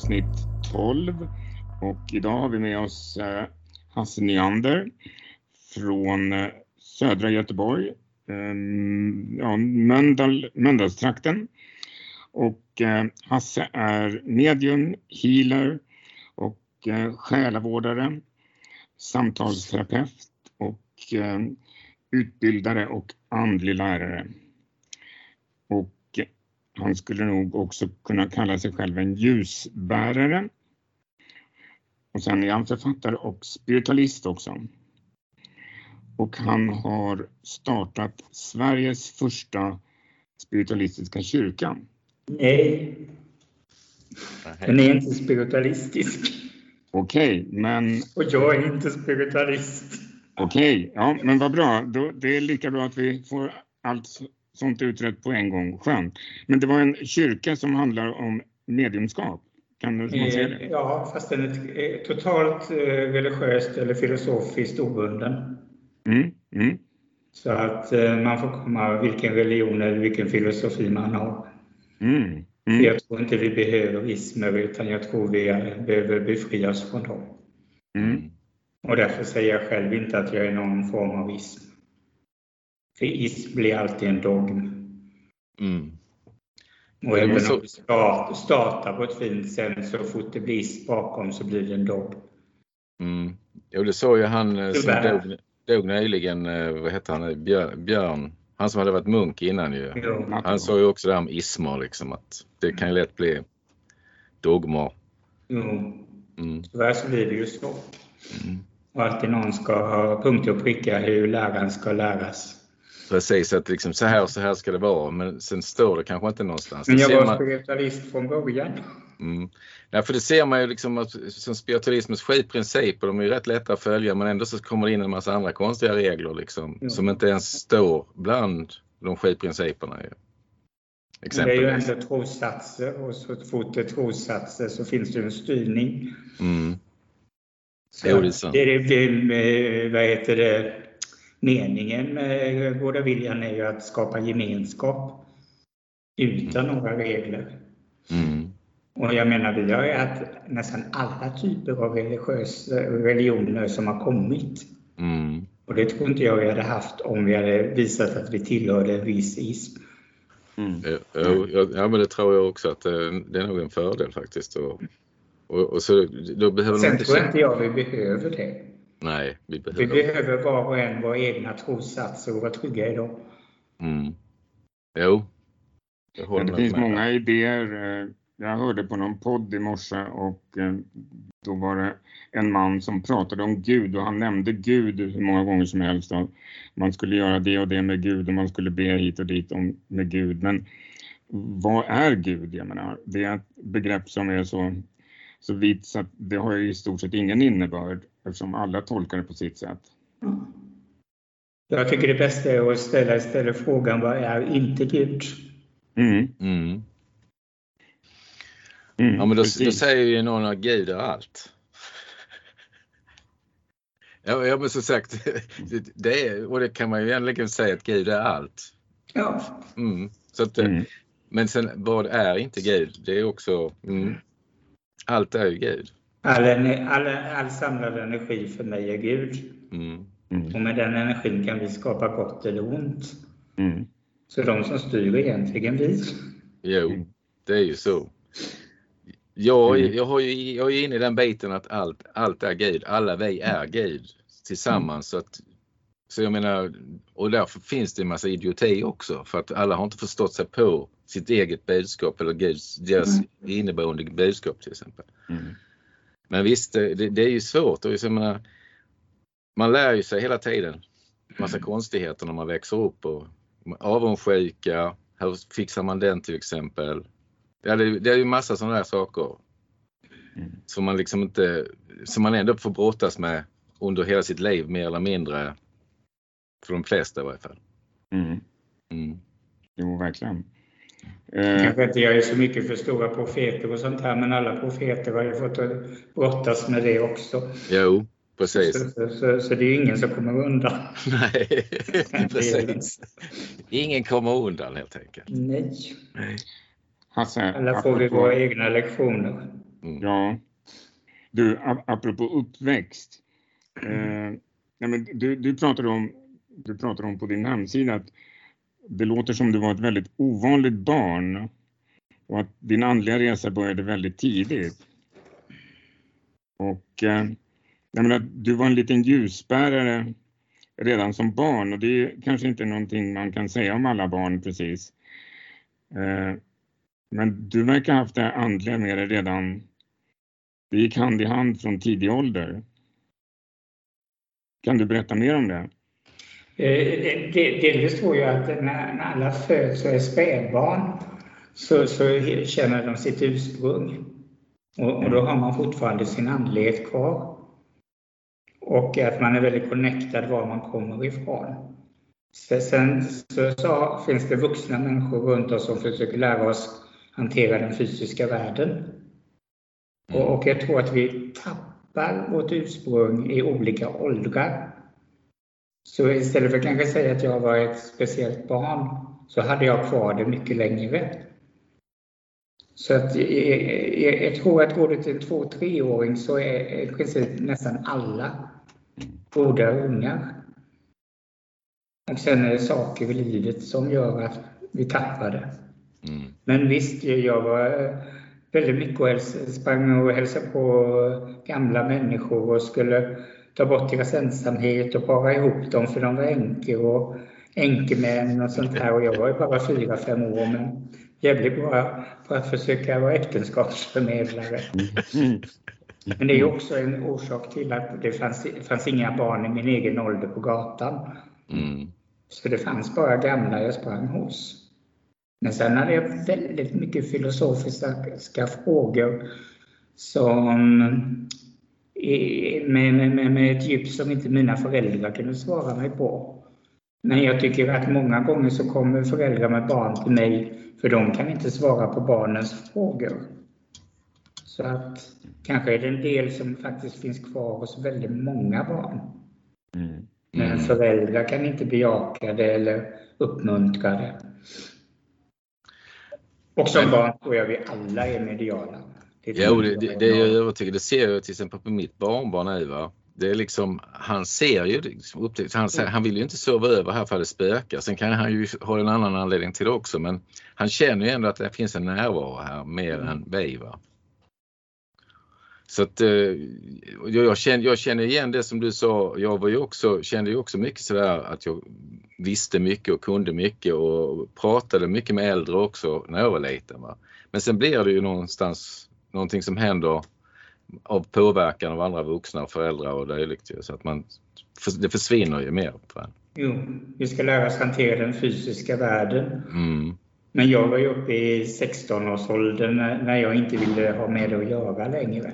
avsnitt 12 och idag har vi med oss eh, Hasse Nyander från eh, södra Göteborg, eh, ja, Mölndalstrakten. Och eh, Hasse är medium, healer och eh, själavårdare, samtalsterapeut och eh, utbildare och andlig lärare. Han skulle nog också kunna kalla sig själv en ljusbärare. Och sen är han författare och spiritualist också. Och han har startat Sveriges första spiritualistiska kyrka. Nej. Den är inte spiritualistisk. Okej, okay, men... Och jag är inte spiritualist. Okej, okay, ja men vad bra. Då, det är lika bra att vi får allt sånt utrett på en gång. Skönt. Men det var en kyrka som handlar om mediumskap. Kan man säga det? Eh, ja, fast den är totalt eh, religiöst eller filosofiskt obunden. Mm, mm. Så att eh, man får komma vilken religion eller vilken filosofi man har. Mm, mm. Jag tror inte vi behöver ismer utan jag tror vi behöver befrias från dem. Mm. Och därför säger jag själv inte att jag är någon form av ism. För ism blir alltid en dogm. Mm. Och även så... om du startar på ett fint sätt så fort det blir ism bakom så blir det en dogm. Mm. Jo, det såg ju han eh, som dog, dog nyligen, eh, vad hette han, Björn, han som hade varit munk innan ju. Jo. Han sa ju också det här om ismer liksom att det kan ju lätt bli dogmer. Jo, mm. tyvärr så blir det ju så. Mm. Och alltid någon ska ha punkter och prickar hur läraren ska läras. Precis, att liksom så här och så här ska det vara, men sen står det kanske inte någonstans. Men jag var man... spiritualist från början. Mm. Ja, för det ser man ju liksom att som spiritualismens sju principer, de är ju rätt lätta att följa men ändå så kommer det in en massa andra konstiga regler liksom, Ja. som inte ens står bland de sju principerna. Ju. Det är ju ändå trossatser och så fort det är trossatser så finns det en styrning. Mm. Så Jo, det är sant. det, det, det, vad heter det, meningen med Goda viljan är ju att skapa gemenskap utan några regler. Mm. Och jag menar, vi har ju haft nästan alla typer av religiösa religioner som har kommit. Mm. Och det tror inte jag vi hade haft om vi hade visat att vi tillhörde en viss ism. Mm. Jo, jo, ja, ja, men det tror jag också att det, det är nog en fördel faktiskt. Och, och, och så, då behöver man Sen inte tror jag inte jag vi behöver det. Nej, vi Vi behöver... behöver var och en våra egna trossatser och vara trygga i dem. Mm. Jo. Men det finns med. många idéer. eh, Jag hörde på någon podd i morse och eh, då var det en man som pratade om Gud och han nämnde Gud hur många gånger som helst. Man skulle göra det och det med Gud och man skulle be hit och dit om, med Gud. Men vad är Gud? Jag menar, det är ett begrepp som är så, så vitt så att det har ju i stort sett ingen innebörd eftersom alla tolkar det på sitt sätt. Jag tycker det bästa är att ställa istället frågan vad är inte Gud? Mm, Mm. mm, Ja, men då, då säger ju någon att Gud är allt. Ja, ja men som sagt, det, är, och det kan man ju egentligen säga att Gud är allt. Ja, Mm. Så att, Mm. Men sen vad är inte Gud? Det är också, mm, allt är ju Gud. All, all, all samlad energi för mig är Gud. Mm. Mm, Och med den energin kan vi skapa gott eller ont. mm, Så de som styr är egentligen vi. Jo, Mm. det är ju så. Jag, Mm. jag, har ju, jag är ju inne i den biten att allt, allt är Gud. Alla vi är Gud tillsammans. Så, att, så jag menar, och därför finns det en massa idioti också. För att alla har inte förstått sig på sitt eget budskap eller Guds, deras inneboende budskap till exempel. mm, Men visst, det, det är ju svårt. Och jag menar, man lär ju sig hela tiden massa konstigheter när man växer upp. Och avundsjuka, hur fixar man den till exempel? Ja, det, det är ju massa sådana där saker Mm. som man liksom inte, som man ändå får brottas med under hela sitt liv mer eller mindre. För de flesta i varje fall. mm. Mm. Jo, verkligen. Eh, Kanske inte jag är så mycket för stora profeter och sånt här, men alla profeter har ju fått brottas med det också. Jo, precis. Så, så, så, så det är ingen som kommer undan. Nej, precis. Ingen kommer undan helt enkelt. Nej, Hasse, alla får vi apropå- våra egna lektioner. Mm. Ja. Du, ap- apropå uppväxt. Eh, nej men du, du, pratade om, du pratade om på din hemsida att det låter som du var ett väldigt ovanligt barn och att din andliga resa började väldigt tidigt. Och eh, jag menar, du var en liten ljusbärare redan som barn och det är kanske inte någonting man kan säga om alla barn precis. Eh, men du verkar ha haft det andliga med dig redan, det gick hand i hand från tidig ålder. Kan du berätta mer om det? Eh, delvis tror jag att när, alla föds och är spädbarn så, så känner de sitt ursprung. Och, och då har man fortfarande sin andlighet kvar. Och att man är väldigt connectad var man kommer ifrån. Sen så, så finns det vuxna människor runt oss som försöker lära oss hantera den fysiska världen. Och, och jag tror att vi tappar vårt ursprung i olika åldrar. Så istället för att kanske säga att jag var ett speciellt barn så hade jag kvar det mycket längre. Så att jag, jag, jag tror att går du till en två treåring så är i princip nästan alla goda ungar. Och sen är det saker i livet som gör att vi tappar det. Mm. Men visst, jag var väldigt mycket och sprang och hälsade på gamla människor och skulle ta bort deras ensamhet och para ihop dem för de var änkor och änkemän och sånt här. Och jag var ju bara fyra, fem år men jävligt bra på att försöka vara äktenskapsförmedlare. Mm. Men det är också en orsak till att det fanns, fanns inga barn i min egen ålder på gatan. Mm. Så det fanns bara gamla jag sprang hos. Men sen hade jag väldigt mycket filosofiska frågor som med, med, med, ett djup som inte mina föräldrar kunde svara mig på. Men jag tycker att många gånger så kommer föräldrar med barn till mig för de kan inte svara på barnens frågor. Så att kanske är det en del som faktiskt finns kvar hos väldigt många barn. Mm. Men Mm. föräldrar kan inte bejaka det eller uppmuntra det. Och som barn tror jag vi alla är mediala. Jo, det, jag det, det är jag övertygad Det ser jag till exempel på mitt barnbarn nu. Va? Det är liksom, han ser ju, liksom, han, säger, han vill ju inte sova över här för det spökar. Sen kan han ju ha en annan anledning till det också men han känner ju ändå att det finns en närvaro här mer än vi. Va? Så att eh, jag, jag, känner, jag känner igen det som du sa. Jag var ju också, kände ju också mycket sådär att jag visste mycket och kunde mycket och pratade mycket med äldre också när jag var liten. Va? Men sen blir det ju någonstans någonting som händer av påverkan av andra vuxna och föräldrar och dylikt. Så att man, det försvinner ju mer. Jo, vi ska lära oss hantera den fysiska världen. Mm. Men jag var ju uppe i 16-årsåldern när när jag inte ville ha med det att göra längre.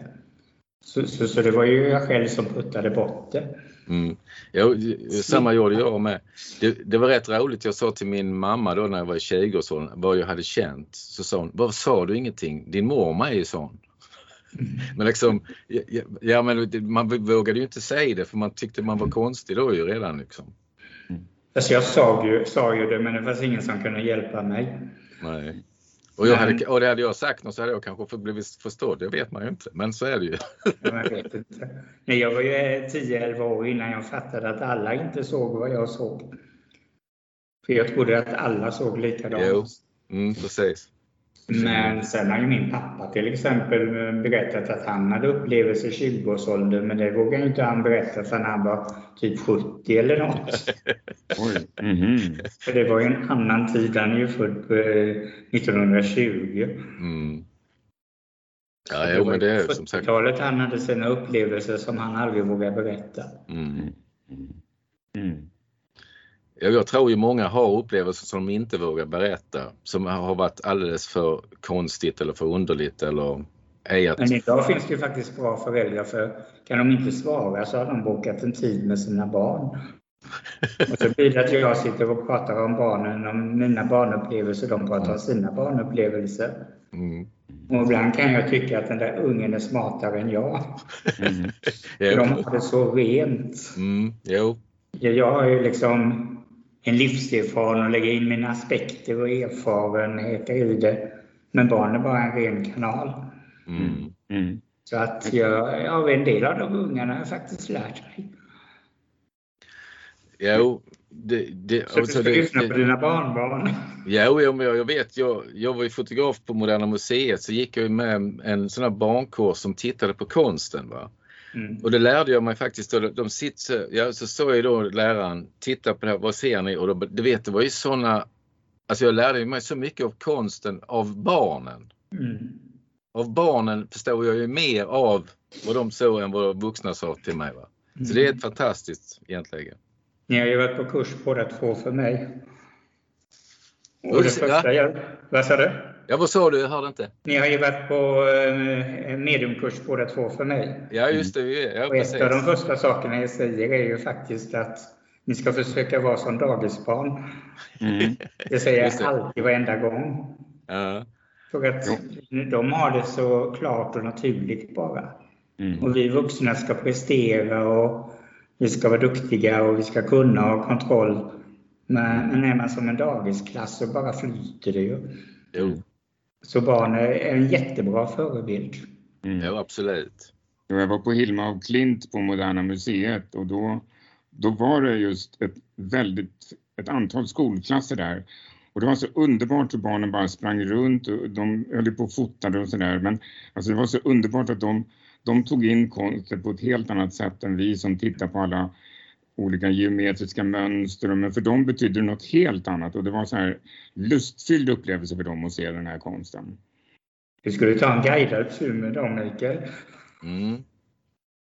Så, så, så det var ju jag själv som puttade bort det. Mm. Ja, samma gjorde jag med. Det, det var rätt roligt. Jag sa till min mamma då när jag var i 20-årsåldern vad jag hade känt. Så sa hon, varför sa du ingenting? Din mormor är ju sån. Men liksom, ja, ja, men man vågade ju inte säga det för man tyckte man var konstig då ju redan liksom. Alltså jag sa ju, sa ju det men det fanns ingen som kunde hjälpa mig. Nej. Och, jag hade, och det hade jag sagt något så hade jag kanske blivit förstådd, det vet man ju inte. Men så är det ju. Jag vet inte. Jag var ju 10-11 år innan jag fattade att alla inte såg vad jag såg. För jag trodde att alla såg likadant. Jo. Mm, precis. Men sen har ju min pappa till exempel berättat att han hade upplevelser i 20-årsåldern men det vågade inte han berätta förrän han var typ 70 eller något. Mhm. För det var ju en annan tid, han är ju född eh, 1920. Mm. Ja, jo, men det är som sagt. 40-talet han hade sina upplevelser som han aldrig vågade berätta. Mm. Ja, Jag tror ju många har upplevelser som de inte vågar berätta. Som har varit alldeles för konstigt eller för underligt eller är att... Men idag finns det ju faktiskt bra föräldrar för kan de inte svara så har de bokat en tid med sina barn. Och så blir det att jag sitter och pratar om barnen, om mina barnupplevelser, de pratar om sina barnupplevelser. Mm. Och ibland kan jag tycka att den där ungen är smartare än jag. Mm. De har det så rent. Mm. Jo. Jag har ju liksom en livserfarenhet och lägger in mina aspekter och erfarenheter i det. Men barn är bara en ren kanal. Mm. Mm. Så att jag, av en del av de ungarna har jag faktiskt lärt mig. Jo, det, det, så du ska det, lyssna på dina barnbarn? Jo, jo men jag, jag vet, jag, jag var ju fotograf på Moderna Museet så gick jag med en sån här barnkurs som tittade på konsten. Va? Mm. Och det lärde jag mig faktiskt. Då, de sitter, ja, så såg jag då läraren, titta på det här, vad ser ni? Och då, du vet, det var ju såna, alltså jag lärde mig så mycket av konsten av barnen. Mm. Av barnen förstår jag ju mer av vad de såg än vad vuxna sa till mig. Va? Så mm. det är ett fantastiskt egentligen. Ni har ju varit på kurs båda två för mig. Och det första jag, vad sa du? Ja, vad sa du? Jag hörde inte. Ni har ju varit på eh, mediumkurs båda två för mig. Ja, just det. Ja, och ett av de första sakerna jag säger är ju faktiskt att ni ska försöka vara som dagisbarn. Mm. Det säger jag alltid varenda gång. Ja. För att de har det så klart och naturligt bara. Mm. Och vi vuxna ska prestera och vi ska vara duktiga och vi ska kunna ha kontroll. Men, men är man som en dagisklass så bara flyter det ju. Jo. Så barn är en jättebra förebild. Mm. Ja, absolut. Jag var på Hilma av Klint på Moderna Museet och då, då var det just ett väldigt, ett antal skolklasser där. Och det var så underbart hur barnen bara sprang runt och de höll på och fotade och sådär. Men alltså det var så underbart att de, de tog in konsten på ett helt annat sätt än vi som tittar på alla olika geometriska mönster, men för dem betyder det något helt annat och det var så här lustfylld upplevelse för dem att se den här konsten. Du skulle ta en guidad tur med dem, Mikael. Mm.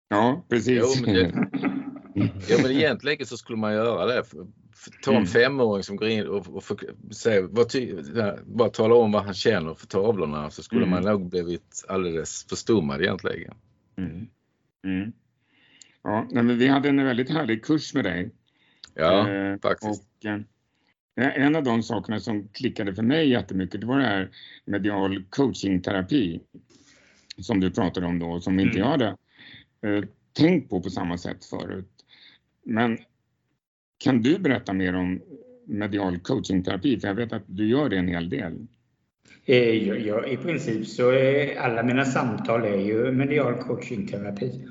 Ja, precis. Jo, men, det, ja, men egentligen så skulle man göra det. Ta en mm. femåring som går in och, och för, säga, vad ty, bara tala om vad han känner för tavlorna så skulle mm. man nog blivit alldeles förstummad egentligen. Mm. Mm. Ja, men vi hade en väldigt härlig kurs med dig. Ja, eh, faktiskt. Och, eh, en av de sakerna som klickade för mig jättemycket, det var det här medial coachingterapi som du pratade om då, som inte mm. jag hade eh, tänkt på på samma sätt förut. Men kan du berätta mer om medial coachingterapi? För jag vet att du gör det en hel del. Eh, ja, ja, I princip så är alla mina samtal är ju medial coachingterapi.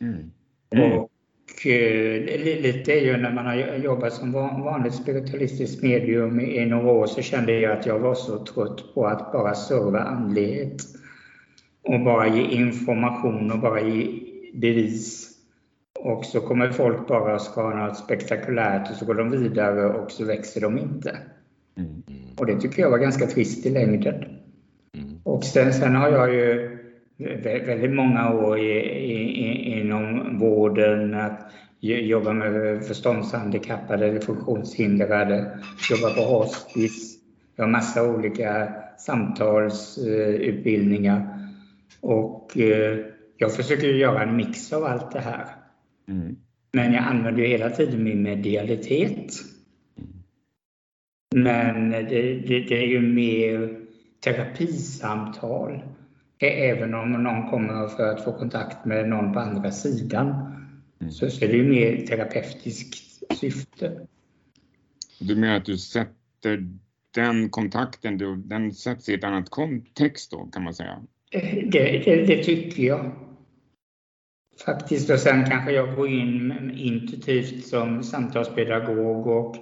Mm. Mm. Och eh, lite är ju när man har jobbat som vanligt spiritualistiskt medium i några år så kände jag att jag var så trött på att bara serva andlighet. Och bara ge information och bara ge bevis. Och så kommer folk bara och ska ha något spektakulärt och så går de vidare och så växer de inte. Mm. Och det tycker jag var ganska trist i längden. Mm. Och sen, sen har jag ju väldigt många år i, i, inom vården, att jobba med förståndshandikappade eller funktionshindrade, jobba på hospice. Jag har massa olika samtalsutbildningar. Och eh, jag försöker göra en mix av allt det här. Mm. Men jag använder ju hela tiden min medialitet. Men det, det, det är ju mer terapisamtal Även om någon kommer för att få kontakt med någon på andra sidan mm. så är det ju mer terapeutiskt syfte. Du menar att du sätter den kontakten, den sätts i ett annat kontext då kan man säga? Eh, det, det, det tycker jag. Faktiskt och sen kanske jag går in intuitivt som samtalspedagog och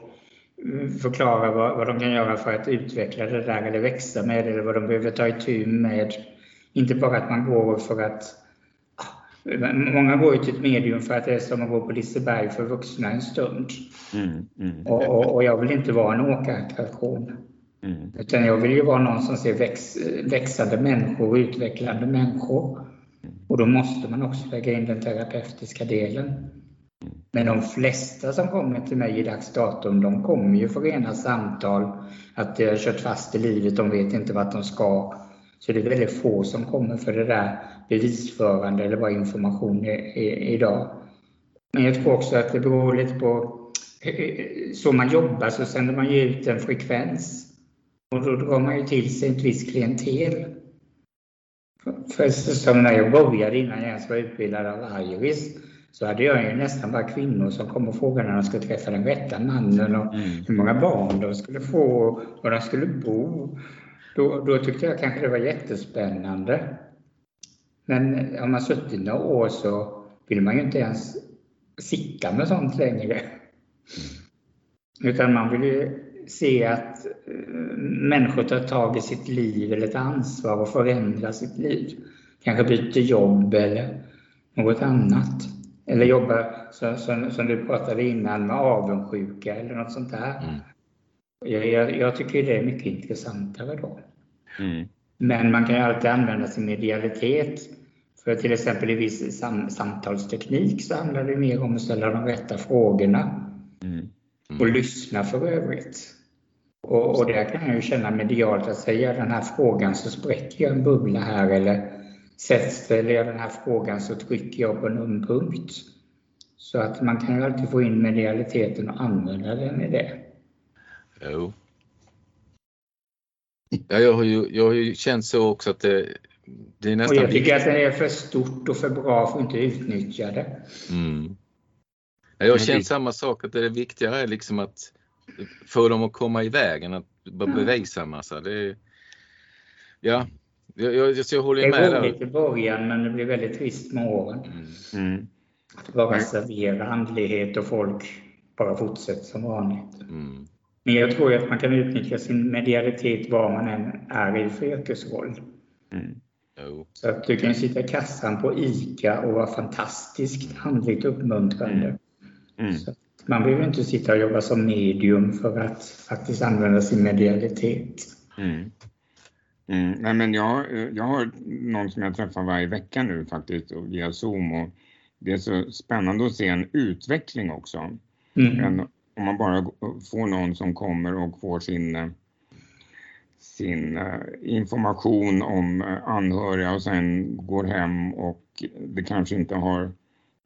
mm, förklarar vad, vad de kan göra för att utveckla det där eller växa med det eller vad de behöver ta itu med inte bara att man går för att ah, Många går ju till ett medium för att det är som att gå på Liseberg för vuxna en stund. Mm, mm. Och, och, och, jag vill inte vara en åkattraktion. Mm. Utan jag vill ju vara någon som ser väx, växande människor och utvecklande människor. Och då måste man också lägga in den terapeutiska delen. Men de flesta som kommer till mig i dags datum, de kommer ju för rena samtal. Att de har kört fast i livet, de vet inte vart de ska. Så det är väldigt få som kommer för det där bevisförande eller bara information idag. Men jag tror också att det beror lite på så man jobbar så sänder man ju ut en frekvens. Och då drar man ju till sig ett visst klientel. För som när jag började innan jag ens var utbildad av Iris så hade jag ju nästan bara kvinnor som kom och frågade när de skulle träffa den rätta mannen och mm. hur många barn de skulle få och var de skulle bo. Då, då tyckte jag kanske det var jättespännande. Men om man suttit några år så vill man ju inte ens sitta med sånt längre. Utan man vill ju se att eh, människor tar tag i sitt liv eller tar ansvar och förändrar sitt liv. Kanske byter jobb eller något annat. Eller jobbar, så, som, som du pratade innan, med avundsjuka eller något sånt där. Mm. Jag, jag, jag, tycker det är mycket intressantare då. Mm. Men man kan ju alltid använda sin medialitet. För till exempel i viss sam samtalsteknik så handlar det mer om att ställa de rätta frågorna. Mm. Mm. Och lyssna för övrigt. Och, och där kan jag ju känna medialt att säga den här frågan så spräcker jag en bubbla här eller ställer jag den här frågan så trycker jag på en öm punkt. Så att man kan ju alltid få in medialiteten och använda den i det. Jo. Ja, jag, har ju, jag har ju känt så också att det, det är nästan... Och jag tycker att det är för stort och för bra för att inte utnyttja det. Mm. Ja, jag har känt samma sak, att det viktigare är liksom att få dem att komma i vägen, att bevisa en massa. Det, ja, jag, jag, jag håller med. Det är roligt i början men det blir väldigt trist med åren. Mm. mm. Att bara servera andlighet och folk bara fortsätter som vanligt. Mm. Men jag tror att man kan utnyttja sin medialitet var man än är i för yrkesroll. Mm. Så att du kan sitta i kassan på ICA och vara fantastiskt andligt uppmuntrande. Mm. Så man behöver inte sitta och jobba som medium för att faktiskt använda sin medialitet. Mm. Mm. Nej, men jag, jag har någon som jag träffar varje vecka nu faktiskt via Zoom och det är så spännande att se en utveckling också. Mm. En, om man bara får någon som kommer och får sin, sin eh, information om eh, anhöriga och sen går hem och det kanske inte har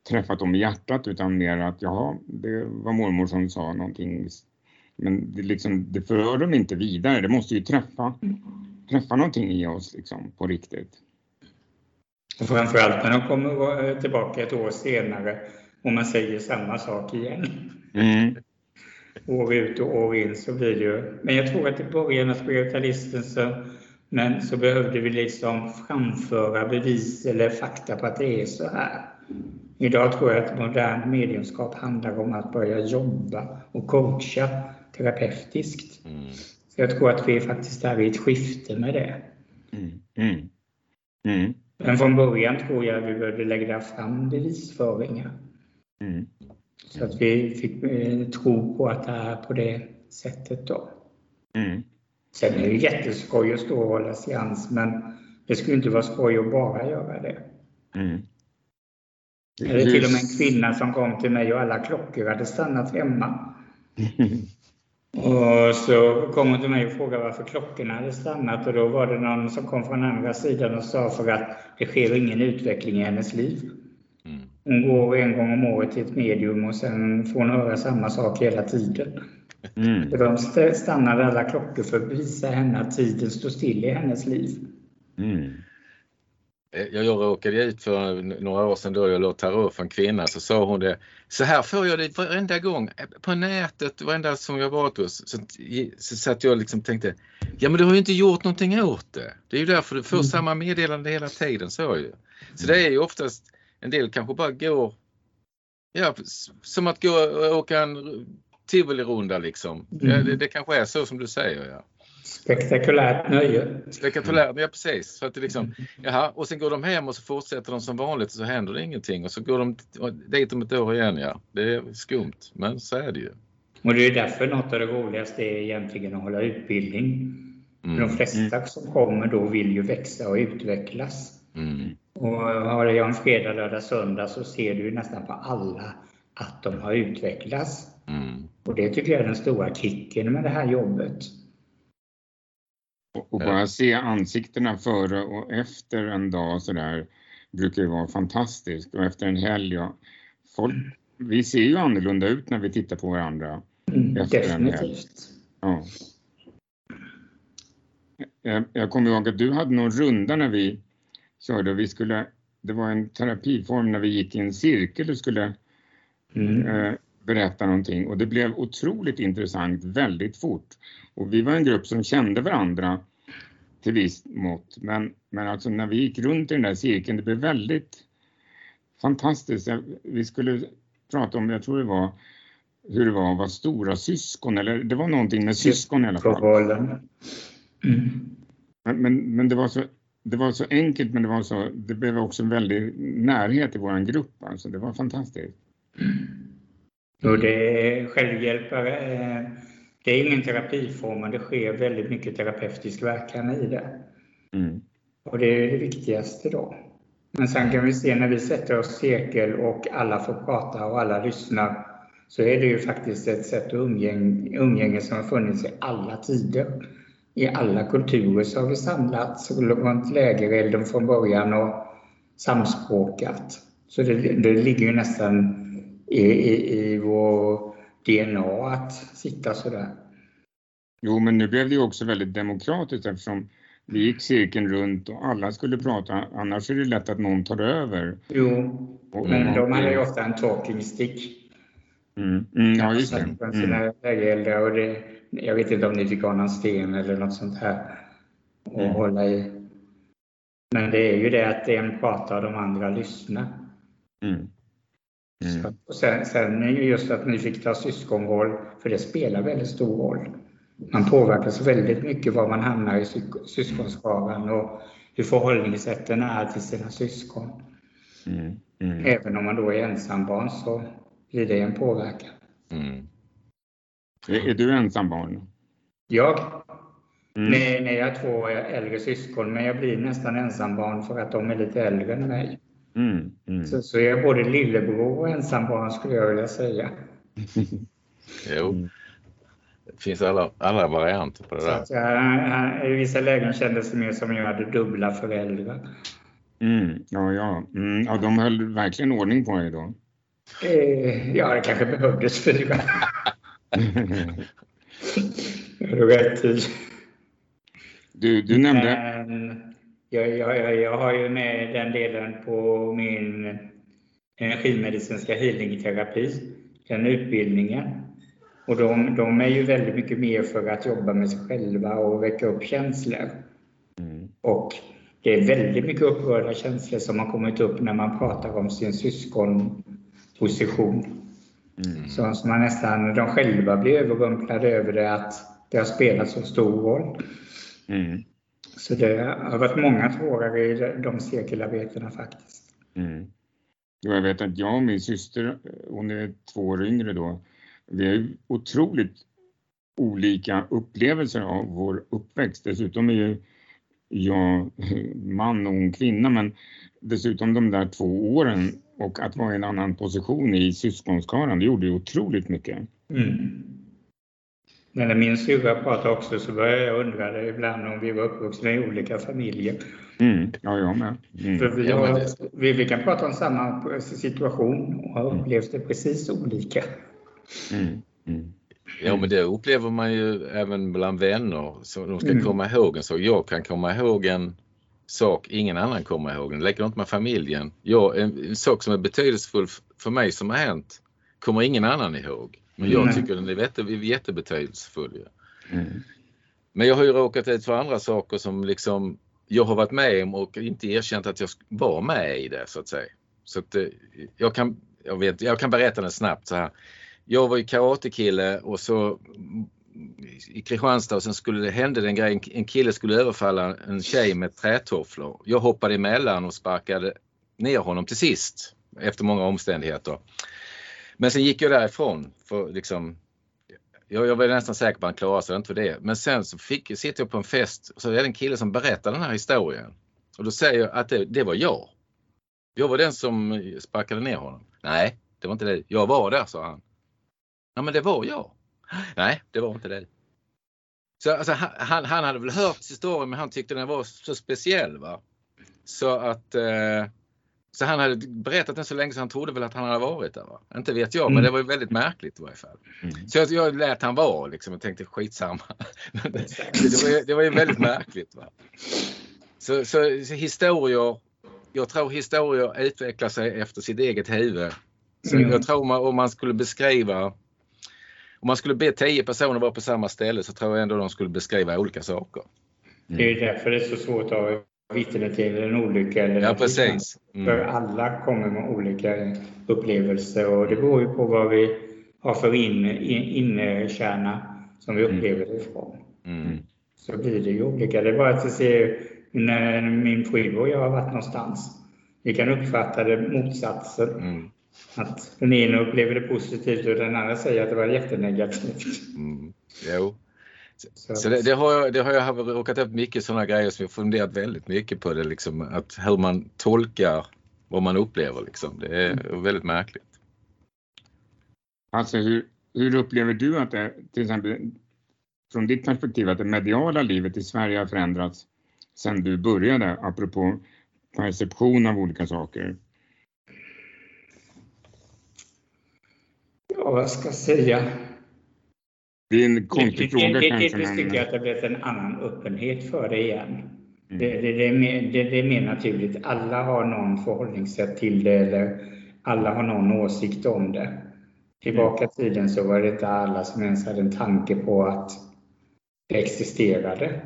träffat dem i hjärtat utan mer att ja, det var mormor som sa någonting. Men det, liksom, det för dem inte vidare, det måste ju träffa, träffa någonting i oss liksom, på riktigt. Och framförallt när de kommer tillbaka ett år senare och man säger samma sak igen. Mm. År ut och år in så blir det ju... Men jag tror att i början av spiritualisten så, men så behövde vi liksom framföra bevis eller fakta på att det är så här. Idag tror jag att modern mediumskap handlar om att börja jobba och coacha terapeutiskt. Mm. Så jag tror att vi faktiskt är i ett skifte med det. Mm. Mm. mm. Men från början tror jag att vi behövde lägga fram bevisföringar. Så att vi fick eh, tro på att det är på det sättet då. Mm. Sen är det jätteskoj att stå och hålla seans men det skulle inte vara skoj att bara göra det. Mm. Det är till och med en kvinna som kom till mig och alla klockor hade stannat hemma. Och så kom hon till mig och frågade varför klockorna hade stannat och då var det någon som kom från andra sidan och sa för att det sker ingen utveckling i hennes liv. Mm. Hon går en gång om året till ett medium och sen får hon höra samma sak hela tiden. Mm. De stannade alla klockor för att visa henne att tiden står still i hennes liv. Mm. Eh, jag råkade ut för några år sedan då jag låg tarot för en kvinna så sa hon det. Så här får jag det varenda gång eh, på nätet, varenda som jag varit hos. Så, så, så att jag liksom tänkte, ja men du har ju inte gjort någonting åt det. Det är ju därför du får mm. samma meddelande hela tiden. Så, ju. så det är ju oftast, en del kanske bara går, ja som att gå och åka en tivolirunda liksom. Mm. Ja, det, det kanske är så som du säger. Ja. Spektakulärt nöje. Spektakulärt, ja precis. Så att det liksom, jaha, och sen går de hem och så fortsätter de som vanligt och så händer det ingenting och så går de dit om ett år igen. Ja. Det är skumt, men så är det ju. Och det är därför något av det roligaste är egentligen att hålla utbildning. Mm. De flesta mm. som kommer då vill ju växa och utvecklas. Mm. Och har jag en fredag, lördag, söndag så ser du nästan på alla att de har utvecklats. Mm. Och det tycker jag är den stora kicken med det här jobbet. Och bara se ansiktena före och efter en dag så där brukar ju vara fantastiskt. Och efter en helg, ja, folk, vi ser ju annorlunda ut när vi tittar på varandra. Mm, efter definitivt. En helg. Ja. Jag, jag kommer ihåg att du hade någon runda när vi körde och vi skulle, det var en terapiform när vi gick i en cirkel och skulle mm. eh, berätta någonting och det blev otroligt intressant väldigt fort. Och vi var en grupp som kände varandra till viss mått. Men, men alltså när vi gick runt i den där cirkeln, det blev väldigt fantastiskt. Vi skulle prata om, jag tror det var hur det var att vara stora syskon eller det var någonting med syskon i alla fall. Mm. Men, men, men, det, var så, det var så enkelt men det var så, det blev också en väldig närhet i våran grupp alltså. Det var fantastiskt. Och det är självhjälpare, eh, det är ingen terapiform men det sker väldigt mycket terapeutisk verkan i det. Mm. Och det är det viktigaste då. Men sen kan vi se när vi sätter oss cirkel och alla får prata och alla lyssnar så är det ju faktiskt ett sätt att umgäng, umgänge som har funnits i alla tider. I alla kulturer så har vi samlats runt lägerelden från början och samspråkat. Så det, det ligger ju nästan i, i, i vår DNA att sitta sådär. Jo, men nu blev det ju också väldigt demokratiskt eftersom vi gick cirkeln runt och alla skulle prata, annars är det lätt att någon tar över. Jo, och, men de hade ju ofta en talking stick. Mm. Mm, ja, just det. Mm. Sina och det, jag vet inte om ni fick ha någon sten eller något sånt här att mm. hålla i. Men det är ju det att en pratar och de andra lyssnar. Mm. Mm. Så, och sen, sen just att ni fick ta syskonroll, för det spelar väldigt stor roll. Man påverkas väldigt mycket var man hamnar i syskonskaran och hur förhållningssätten är till sina syskon. Mm. Mm. Även om man då är ensambarn så blir det en påverkan. Mm. Är, är, du ensambarn? Jag? Mm. Nej, nej, jag har två äldre syskon, men jag blir nästan ensambarn för att de är lite äldre än mig. Mm. Mm. Så, så jag är både lillebror och ensambarn skulle jag vilja säga. jo, det finns alla, alla varianter på det där. Så jag, I vissa lägen kändes det mer som jag hade dubbla föräldrar. Mm, ja, ja. Mm, ja, de höll verkligen ordning på dig då. Eh, ja, det kanske behövdes fyra. Rätt tid. Du, du nämnde... Men jag, jag, jag har ju med den delen på min energimedicinska healingterapi, den utbildningen. Och de, de, är ju väldigt mycket mer för att jobba med sig själva och väcka upp känslor. Mm. Och det är väldigt mycket upprörda känslor som har kommit upp när man pratar om sin syskon position. Mm. Så, så man nästan, de själva blir överrumplade över det att det har spelat så stor roll. Mm. Så det har varit många tårar i de cirkelarbetena faktiskt. Mm. Jag vet att jag och min syster, hon är två år yngre då, vi har otroligt olika upplevelser av vår uppväxt. Dessutom är ju jag man och hon kvinna, men dessutom de där två åren och att vara i en annan position i syskonskaran, det gjorde ju otroligt mycket. Mm. När min syrra pratade också så började jag undra ibland om vi var uppvuxna i olika familjer. Mm. Ja, jag med. Mm. För vi, har, vi, vi, kan prata om samma situation och har upplevt det precis olika. Mm. Mm. Ja men det upplever man ju även bland vänner. Så de ska mm. komma ihåg en sak. Jag kan komma ihåg en sak ingen annan kommer ihåg. Likadant med familjen. Jag, en, en, sak som är betydelsefull för mig som har hänt kommer ingen annan ihåg. Men jag tycker den är jätte, jättebetydelsefull. Ja. Mm. Men jag har ju råkat ut för andra saker som liksom jag har varit med om och inte erkänt att jag var med i det så att säga. Så att, eh, jag, kan, jag, vet, jag kan berätta det snabbt så här. Jag var ju karatekille och så i Kristianstad och sen skulle det hända den grejen, en kille skulle överfalla en tjej med trätofflor. Jag hoppade emellan och sparkade ner honom till sist efter många omständigheter. Men sen gick jag därifrån för liksom jag, jag var nästan säker på att han klarade sig, inte för det. Men sen så fick, sitter jag på en fest och så är det en kille som berättar den här historien. Och då säger jag att det, det var jag. Jag var den som sparkade ner honom. Nej, det var inte det. Jag var där, sa han. Ja, men det var jag. Nej, det var inte det. Så alltså, han, han hade väl hört historien men han tyckte den var så speciell. Va? Så att eh, så han hade berättat den så länge så han trodde väl att han hade varit där. Va? Inte vet jag, mm. men det var ju väldigt märkligt i varje fall. Mm. Så jag, jag lät han vara liksom och tänkte skitsamma. det, var, det var ju väldigt märkligt. Va? Så, så, så historier, jag tror historier utvecklar sig efter sitt eget huvud. Så mm. jag tror man, om man skulle beskriva om man skulle be tio personer vara på samma ställe så tror jag ändå de skulle beskriva olika saker. Det är därför det är så svårt att vittne till en olycka. Eller Ja, precis. För Mm. alla kommer med olika upplevelser och det beror ju på vad vi har för in- in- innerkärna som vi upplever det ifrån. Mm. Så blir det ju olika. Det är bara att ser när min fru och jag har varit någonstans. Vi kan uppfatta det motsatsen. Mm. Att den ena upplever det positivt och den andra säger att det var jättenegativt. Mm. Jo. Så, Så det, det, har jag, det har jag haft- råkat upp mycket sådana grejer som jag funderat väldigt mycket på det liksom att hur man tolkar vad man upplever liksom. Det är väldigt märkligt. Alltså hur, hur upplever du att det, till exempel från ditt perspektiv, att det mediala livet i Sverige har förändrats sedan du började, apropå perception av olika saker? Ja, vad ska jag säga? Det är en konstig det, fråga det, det, kanske, det, tycker jag att det blivit en annan öppenhet för det igen. Mm. Det, det, det, är mer, det, det är mer naturligt. Alla har någon förhållningssätt till det eller alla har någon åsikt om det. Tillbaka i tiden så var det inte alla som ens hade en tanke på att det existerade.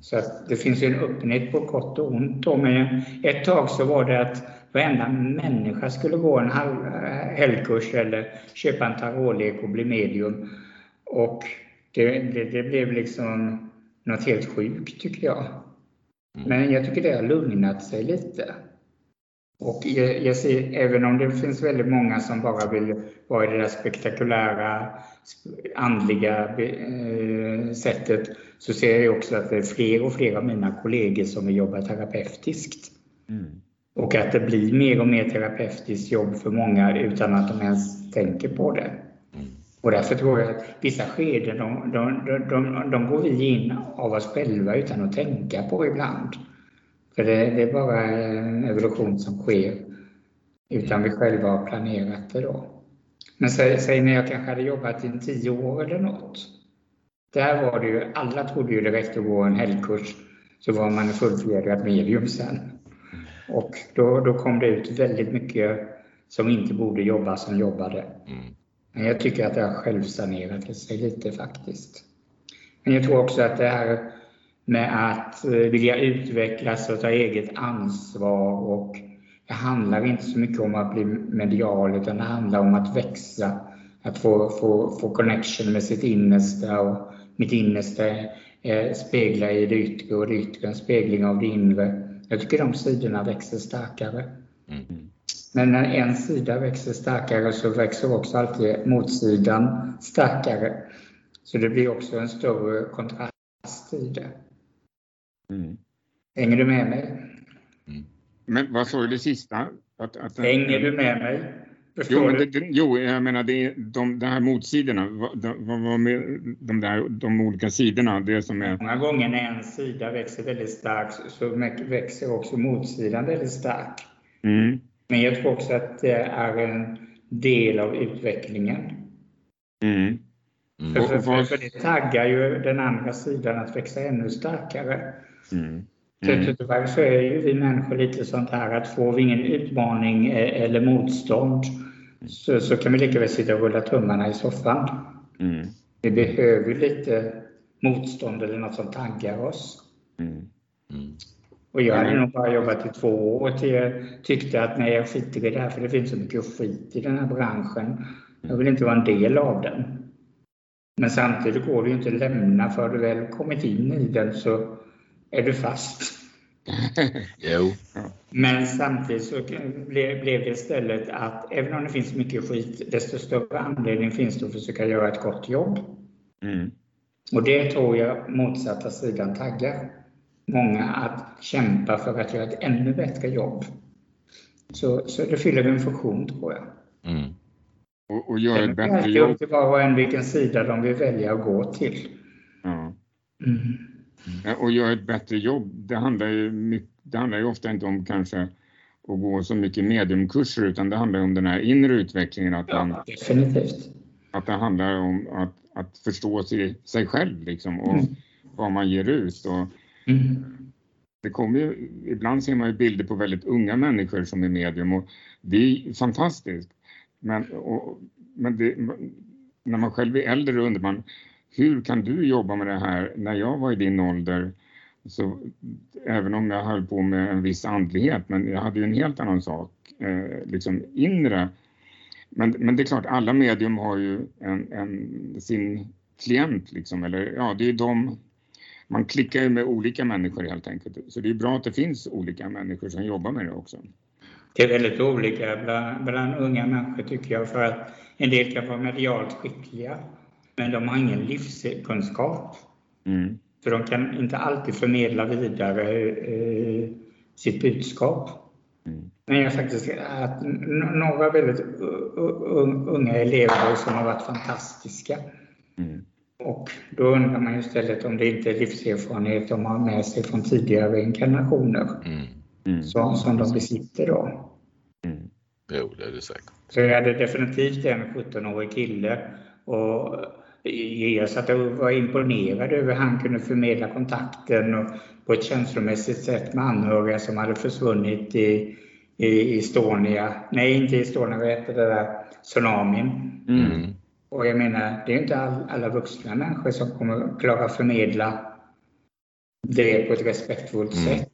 Så att det finns ju en öppenhet på gott och ont. Då. Men ett tag så var det att varenda människa skulle gå en halv, helgkurs eller köpa en tarotlek och bli medium. Och det, det, det blev liksom något helt sjukt tycker jag. Men jag tycker det har lugnat sig lite. Och jag, jag ser, även om det finns väldigt många som bara vill vara i det där spektakulära, sp- andliga eh, sättet, så ser jag också att det är fler och fler av mina kollegor som vill jobba terapeutiskt. Mm. Och att det blir mer och mer terapeutiskt jobb för många utan att de ens tänker på det. Och därför tror jag att vissa skeden, de, de, de, de, de går vi in av oss själva utan att tänka på ibland. För det, det är bara en evolution som sker utan vi själva har planerat det då. Men säg, säg när jag kanske hade jobbat i tio år eller något. Där var det ju, alla trodde ju det räckte att gå en helgkurs så var man en fullfjädrad medium sen. Och då, då kom det ut väldigt mycket som inte borde jobba som jobbade. Mm. Men jag tycker att det har självsanerat sig lite faktiskt. Men jag tror också att det här med att eh, vilja utvecklas och ta eget ansvar och det handlar inte så mycket om att bli medial utan det handlar om att växa. Att få, få, få connection med sitt innersta och mitt innersta eh, speglar i det yttre och det yttre en spegling av det inre. Jag tycker de sidorna växer starkare. Mm. Men när en sida växer starkare så växer också alltid motsidan starkare. Så det blir också en större kontrast i det. Mm. Hänger du med mig? Men vad sa du det sista? Att, att, Hänger du med mig? Jo, men det, jo, jag menar det är de, de här motsidorna, vad, de, vad, vad med de, där, de olika sidorna, det som är... Många gånger när en sida växer väldigt starkt så växer också motsidan väldigt starkt. Mm, Men jag tror också att det är en del av utvecklingen. mm, Mm. För, Och- för, för, för det taggar ju den andra sidan att växa ännu starkare. mm, Så mm, tyvärr så är ju vi människor lite sånt här att får vi ingen utmaning eh, eller motstånd så, så kan vi lika väl sitta och rulla tummarna i soffan. mm, Vi behöver lite motstånd eller något som taggar oss. mm. Mm. Och jag hade Mm. nog bara jobbat i två år till jag tyckte att nej, jag skiter i det här för det finns så mycket skit i den här branschen. Jag vill inte vara en del av den. Men samtidigt går det ju inte att lämna för du väl kommit in i den så är du fast. Jo. Men samtidigt så blev det istället att även om det finns mycket skit, desto större anledning finns det att försöka göra ett gott jobb. Mm, Och det tror jag motsatta sidan taggar många att kämpa för att göra ett ännu bättre jobb. Så, så det fyller en funktion tror jag. Mm. och, och göra ett är det bättre jobb. upp till var och en vilken sida de vill välja att gå till. Ja. Mm. Ja, Och göra ett bättre jobb, det handlar ju, det handlar ju ofta inte om kanske att gå så mycket mediumkurser utan det handlar om den här inre utvecklingen, att, man, Ja, definitivt. att det handlar om att, att förstå sig, sig själv liksom och Mm. vad man ger ut. Och Mm. det kommer ju, ibland ser man ju bilder på väldigt unga människor som är medium och det är fantastiskt. Men, och, men det, när man själv är äldre undrar man hur kan du jobba med det här när jag var i din ålder? så även om jag höll på med en viss andlighet, men jag hade ju en helt annan sak, eh, liksom inre. Men, men det är klart, alla medium har ju en, en, sin klient liksom, eller ja, det är de man klickar ju med olika människor helt enkelt. Så det är bra att det finns olika människor som jobbar med det också. Det är väldigt olika bland, bland unga människor tycker jag för att en del kan vara medialt skickliga men de har ingen livskunskap. Mm. För de kan inte alltid förmedla vidare eh, sitt budskap. Mm. Men jag faktiskt att några väldigt unga elever som har varit fantastiska. Mm. Och då undrar man istället om det inte är livserfarenhet de har med sig från tidigare inkarnationer mm. Mm. Som, som de besitter då. Mm. Jo, det är det säkert. Så jag hade definitivt en 17-årig kille och jag satt och var imponerad över hur han kunde förmedla kontakten och på ett känslomässigt sätt med anhöriga som hade försvunnit i, i Estonia. Nej, inte Estonia, vad heter det där? Tsunamin. Mm. Och jag menar, det är inte all, alla vuxna människor som kommer klara förmedla det på ett respektfullt mm. sätt.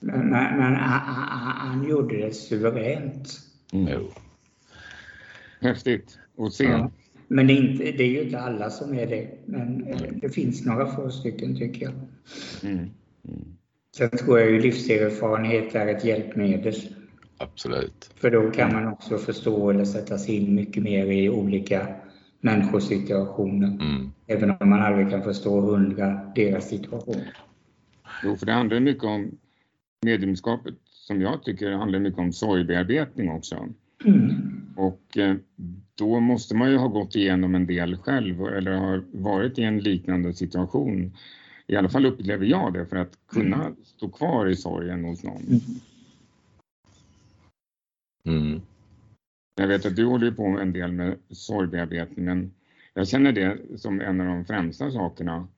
Men, men, men han, han, gjorde det suveränt. Mm. Häftigt att se. Ja. Men det är, inte, det är ju inte alla som är det. Men det finns några få stycken tycker jag. Mm. Mm. Sen tror jag ju livserfarenhet är ett hjälpmedel. Absolut. För då kan man också förstå eller sätta sig in mycket mer i olika människosituationer. Mm. Även om man aldrig kan förstå hundra deras situation. Jo, för det handlar mycket om mediumskapet som jag tycker handlar mycket om sorgbearbetning också. Mm. Och eh, då måste man ju ha gått igenom en del själv eller har varit i en liknande situation. I alla fall upplever jag det för att kunna mm. stå kvar i sorgen hos någon. Mm. Mm. Jag vet att du håller på en del med sorgbearbetning, men jag känner det som en av de främsta sakerna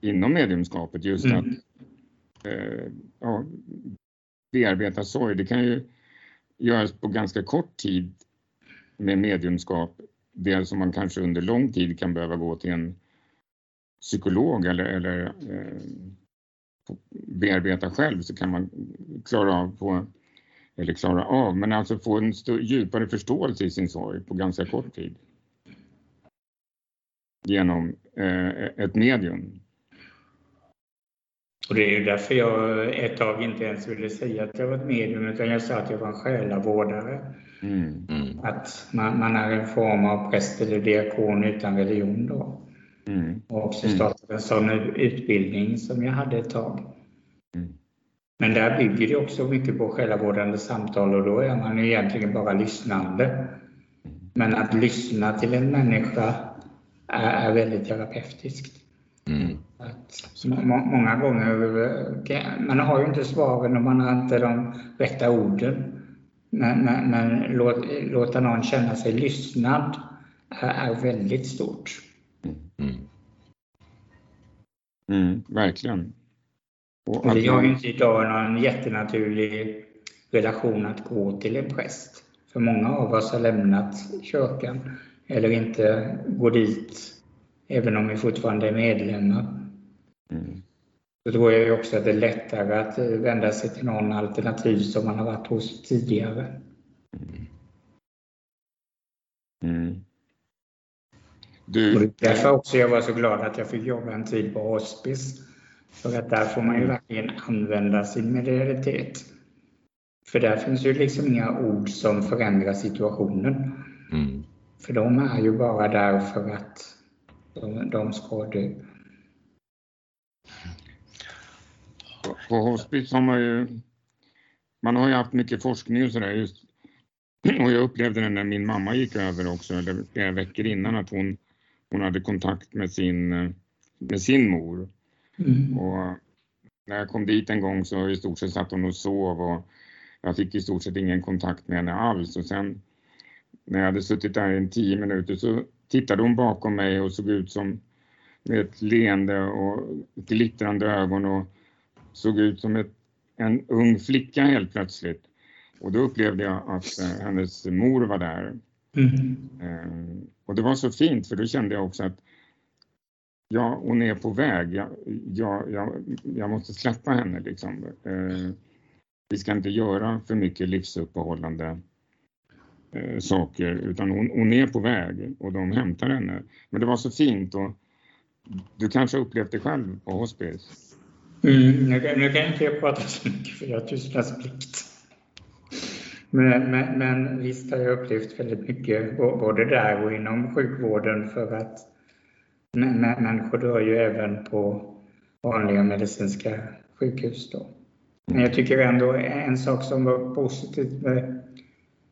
inom mediumskapet, just mm. att eh, ja, bearbeta sorg. Det kan ju göras på ganska kort tid med mediumskap, det som man kanske under lång tid kan behöva gå till en psykolog eller, eller eh, bearbeta själv så kan man klara av på eller klara av, men alltså få en djupare förståelse i sin sorg på ganska kort tid. Genom eh, ett medium. Och det är ju därför jag ett tag inte ens ville säga att jag var ett medium, utan jag sa att jag var en själavårdare. Mm. Mm. Att man, man, är en form av präst eller diakon utan religion då. Mm. Och också mm. startat en sån utbildning som jag hade ett tag. Men där bygger det också mycket på själavårdande samtal och då är man ju egentligen bara lyssnande. Men att lyssna till en människa är, är väldigt terapeutiskt. Mm. Många gånger, man har ju inte svaren och man har inte de rätta orden. Men, men, men låt, låta någon känna sig lyssnad är, är väldigt stort. Mm. Mm, verkligen. Och vi har ju inte idag någon jättenaturlig relation att gå till en präst. För många av oss har lämnat kyrkan eller inte går dit även om vi fortfarande är medlemmar. Mm. Då tror jag också att det är lättare att vända sig till någon alternativ som man har varit hos tidigare. Mm. Du... Och därför också jag var så glad att jag fick jobba en tid på hospice för att där får man ju verkligen använda sin medialitet. För där finns ju liksom inga ord som förändrar situationen. Mm. För de är ju bara där för att de, de ska dö. På hospice har man ju, man har ju haft mycket forskning och sådär just och jag upplevde det när min mamma gick över också, eller flera veckor innan, att hon, hon hade kontakt med sin, med sin mor. Mm. Och när jag kom dit en gång så i stort sett satt hon och sov och jag fick i stort sett ingen kontakt med henne alls. Och sen när jag hade suttit där i tio minuter så tittade hon bakom mig och såg ut som med ett leende och glittrande ögon och såg ut som ett, en ung flicka helt plötsligt. Och då upplevde jag att eh, hennes mor var där. Mm. Eh, och det var så fint för då kände jag också att ja, hon är på väg. Jag, jag, jag, jag måste släppa henne liksom. Eh, vi ska inte göra för mycket livsuppehållande eh, saker utan hon, hon, är på väg och de hämtar henne. Men det var så fint och du kanske upplevt det själv på hospice? Mm, nu, nu kan inte jag prata så mycket för jag har tystnadsplikt. Men, men, men visst har jag upplevt väldigt mycket både där och inom sjukvården för att människor dör ju även på vanliga medicinska sjukhus. Då. Men jag tycker ändå en sak som var positivt med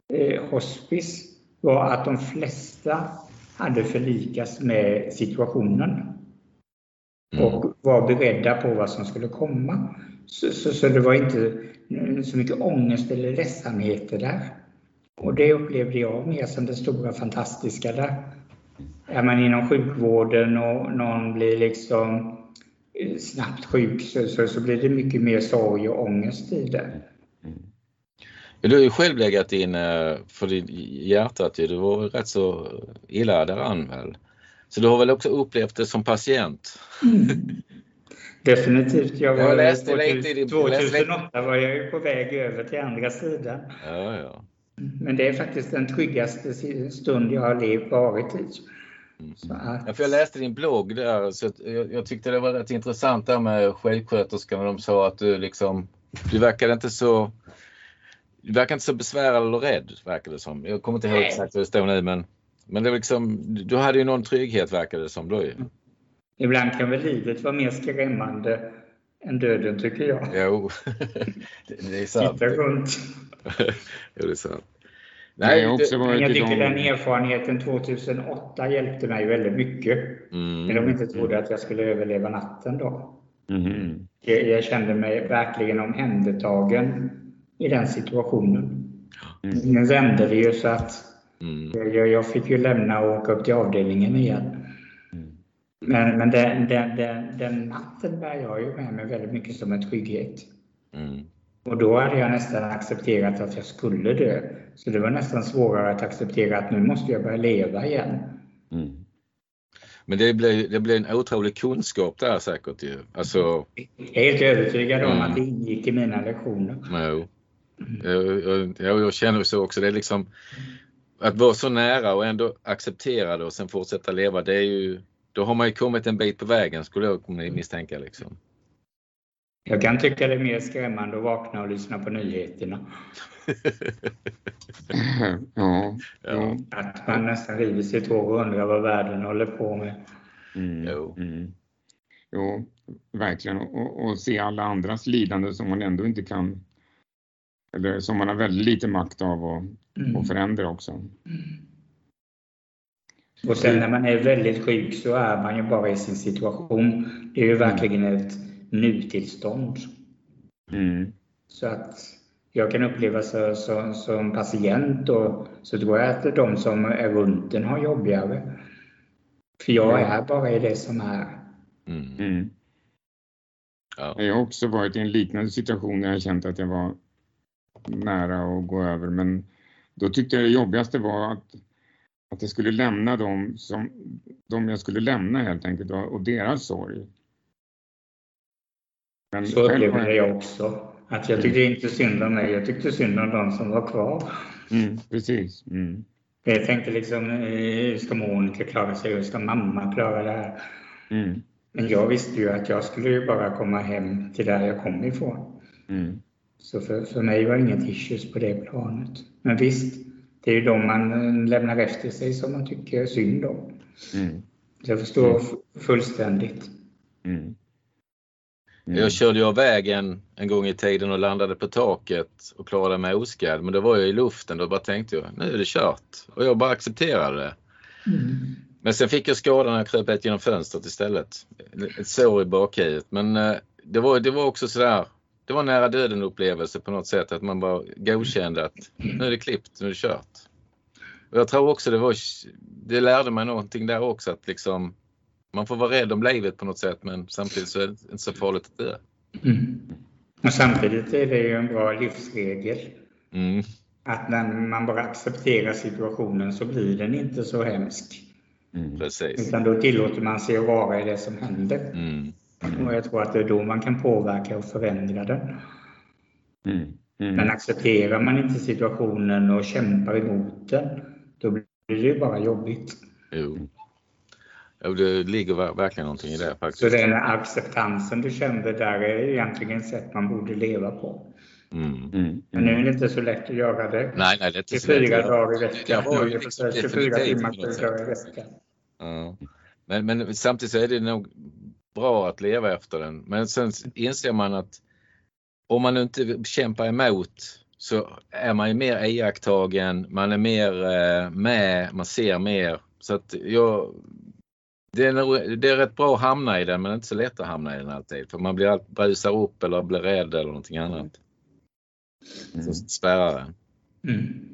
eh, hospice var att de flesta hade förlikats med situationen mm. och var beredda på vad som skulle komma. Så, så, så, det var inte så mycket ångest eller ledsamheter där. Och det upplevde jag mer som det stora fantastiska där. Är man inom sjukvården och någon blir liksom eh, snabbt sjuk så, så, så blir det mycket mer sorg och ångest i det. Mm. Du har ju själv legat in eh, för ditt hjärtat, du var rätt så illa däran väl? Så du har väl också upplevt det som patient? Mm. Definitivt. Jag var jag läste 2000, din, 2008 var jag ju på väg över till andra sidan. Ja, ja. Men det är faktiskt den tryggaste stund jag har levt varit i. Mm. Ja, för jag läste din blogg där så jag, jag, tyckte det var rätt intressant där med sjuksköterskan de sa att du liksom, du verkade inte så du verkar inte så besvärad eller rädd verkar det som. Jag kommer inte ihåg exakt vad det står nu men, men det var liksom, du hade ju någon trygghet verkar det som då ju. Ibland kan väl livet vara mer skrämmande än döden tycker jag. Jo, det är sant. Titta runt. jo, det är sant. Nej, jag, också varit jag tycker den erfarenheten 2008 hjälpte mig väldigt mycket. Mm. När de inte trodde att jag skulle överleva natten då. Mm. Jag, jag, kände mig verkligen omhändertagen i den situationen. Mm. Nu vände det ju så att mm. jag, jag, fick ju lämna och åka upp till avdelningen igen. Men, men den, den, den, den natten bär jag ju med mig väldigt mycket som en trygghet. Mm. Och då hade jag nästan accepterat att jag skulle dö. Så det var nästan svårare att acceptera att nu måste jag börja leva igen. Mm. Men det blev, det blev en otrolig kunskap där säkert ju. Alltså... Jag är helt övertygad om mm. att det ingick i mina lektioner. Mm. Jag, jag, jag, känner så också. Det är liksom att vara så nära och ändå acceptera det och sen fortsätta leva. Det är ju då har man ju kommit en bit på vägen skulle jag misstänka. Liksom. Jag kan tycka det är mer skrämmande att vakna och lyssna på nyheterna. ja, ja. Att man nästan river sitt hår och undrar vad världen håller på med. Mm, jo. Mm. jo, verkligen. Och, och, se alla andras lidande som man ändå inte kan, eller som man har väldigt lite makt av att mm. förändra också. Mm. Och sen när man är väldigt sjuk så är man ju bara i sin situation. Det är ju verkligen ett nutillstånd. Mm. Så att jag kan uppleva så, så, som patient och så tror jag att de som är runt en har jobbigare. För jag är bara i det som är. Mm. Mm. Ja. Jag har också varit i en liknande situation när jag känt att jag var nära att gå över men då tyckte jag det jobbigaste var att att jag skulle lämna dem som de jag skulle lämna helt enkelt och, deras sorg. Men så upplever jag också. Att jag tyckte inte synd om mig, jag tyckte synd om de som var kvar. Mm, precis. Mm. Jag tänkte liksom, hur ska Monica klara sig? Hur ska mamma klara det här? Mm. Men jag visste ju att jag skulle ju bara komma hem till där jag kom ifrån. Mm. Så för, för mig var det inget issues på det planet. Men visst, det är ju de man eh, lämnar efter sig som man tycker synd om. Mm. Jag förstår mm. fullständigt. Mm. Mm. Jag körde ju av vägen en gång i tiden och landade på taket och klarade mig oskadd. Men då var jag i luften och bara tänkte jag, nu är det kört. Och jag bara accepterade det. Mm. Men sen fick jag skada när jag kröp ett genom fönstret istället. Ett sår i bakhuvudet. Men eh, det var, det var också sådär, det var nära döden upplevelse på något sätt att man bara godkände att nu är det klippt, nu är det kört. Och jag tror också det var, det lärde mig någonting där också att liksom man får vara rädd om livet på något sätt men samtidigt så är det inte så farligt att dö. Mm. Och samtidigt är det ju en bra livsregel. Mm. Att när man bara accepterar situationen så blir den inte så hemsk. Mm. Precis. Utan då tillåter man sig att vara i det som händer. Mm. Och jag tror att det är då man kan påverka och förändra den. Mm. Mm. Men accepterar man inte situationen och kämpar emot den, då blir det ju bara jobbigt. Jo. Jo, det ligger ver- verkligen någonting i det Så faktiskt. den acceptansen du kände där är egentligen ett sätt man borde leva på. Mm. Mm. Men nu är det inte så lätt att göra det. Nej, nej, det är inte så lätt att 24 göra. dagar i Det veckan. var ju ungefär liksom 24 definitivt timmar i veckan. Ja. Men, men samtidigt så är det nog bra att leva efter den. Men sen inser man att om man inte kämpar emot så är man ju mer iakttagen, man är mer eh, med, man ser mer. Så att jag, det, är nog, det är rätt bra att hamna i den men inte så lätt att hamna i den alltid. För man blir allt, brusar upp eller blir rädd eller någonting annat. Mm. Så spärrar den. Mm.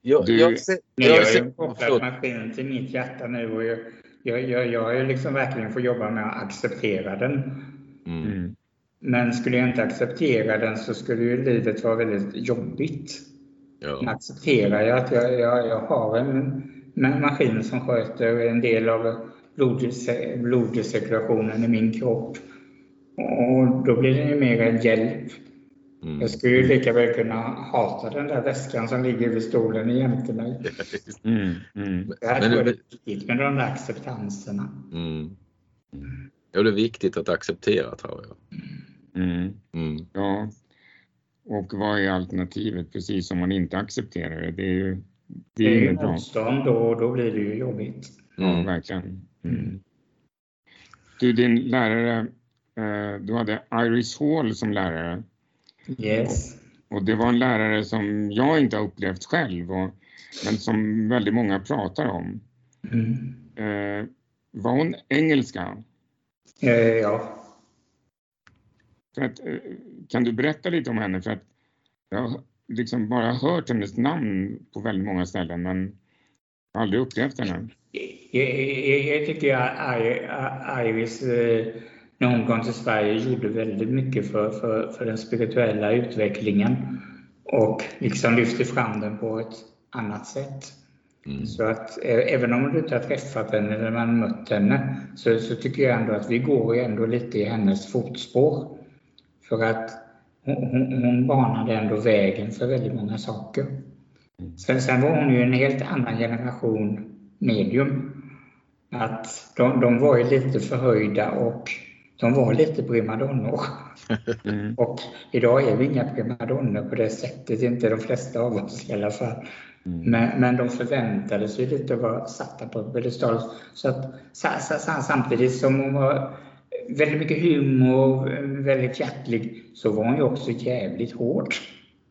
Jag, Du- jag, jag jag har ser- ju kopplat förlåt. maskinen till mitt hjärta nu och jag, jag, jag, jag har ju liksom verkligen fått jobba med att acceptera den. Mm. Mm. Men skulle jag inte acceptera den så skulle ju livet vara väldigt jobbigt. Men Ja. accepterar jag att jag, jag, jag har en ma- maskin som sköter en del av blodcir- blodcirkulationen i min kropp. Och då blir det ju mer en hjälp. Mm. Jag skulle ju lika väl kunna hata den där väskan som ligger vid stolen jämte mig. Mm. Mm. Det här Men tror jag det- är viktigt med de där acceptanserna. Mm. Ja, det är viktigt att acceptera tror jag. Mm. Mm. Ja. Och vad är alternativet? Precis om man inte accepterar det. Det är ju, det Det är är ju motstånd och då blir det ju jobbigt. Ja, Mm. verkligen. Mm. Du, din lärare, eh, du hade Iris Hall som lärare. Yes. Och det var en lärare som jag inte har upplevt själv, och, men som väldigt många pratar om. Mm. Eh, var hon engelska? Eh, Ja. För att, eh, kan du berätta lite om henne? För att jag har liksom bara hört hennes namn på väldigt många ställen, men har aldrig upplevt henne. Jag, jag, jag tycker att Iris, eh, när hon kom till Sverige, gjorde väldigt mycket för, för, för den spirituella utvecklingen och liksom lyfte fram den på ett annat sätt. Mm. Så att eh, även om du inte har träffat henne eller man mött henne så, så tycker jag ändå att vi går ändå lite i hennes fotspår. För att hon, hon, hon banade ändå vägen för väldigt många saker. Sen, sen var hon ju en helt annan generation medium. Att de, de var ju lite förhöjda och de var lite primadonnor. Mm. Och idag är vi inga primadonnor på det sättet, inte de flesta av oss i alla fall. Mm. Men, men de förväntade sig lite att vara satta på pedestal. Så att, sa, sa, sa, samtidigt som hon var väldigt mycket humor, väldigt hjärtlig, så var hon ju också jävligt hård.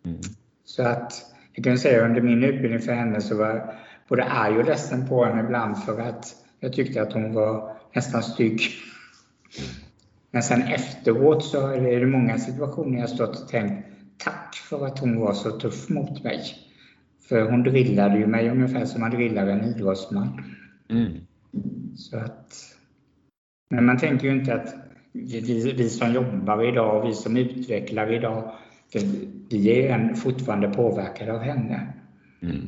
Mm. Så att jag kan säga under min utbildning för henne så var jag både arg och ledsen på henne ibland för att jag tyckte att hon var nästan stygg. Men sen efteråt så är det många situationer jag stått och tänkt tack för att hon var så tuff mot mig. För hon drillade ju mig ungefär som man drillar en idrottsman. Mm. Så att, men man tänker ju inte att vi, vi som jobbar idag, vi som utvecklar idag, vi- är en fortfarande påverkade av henne. Mm.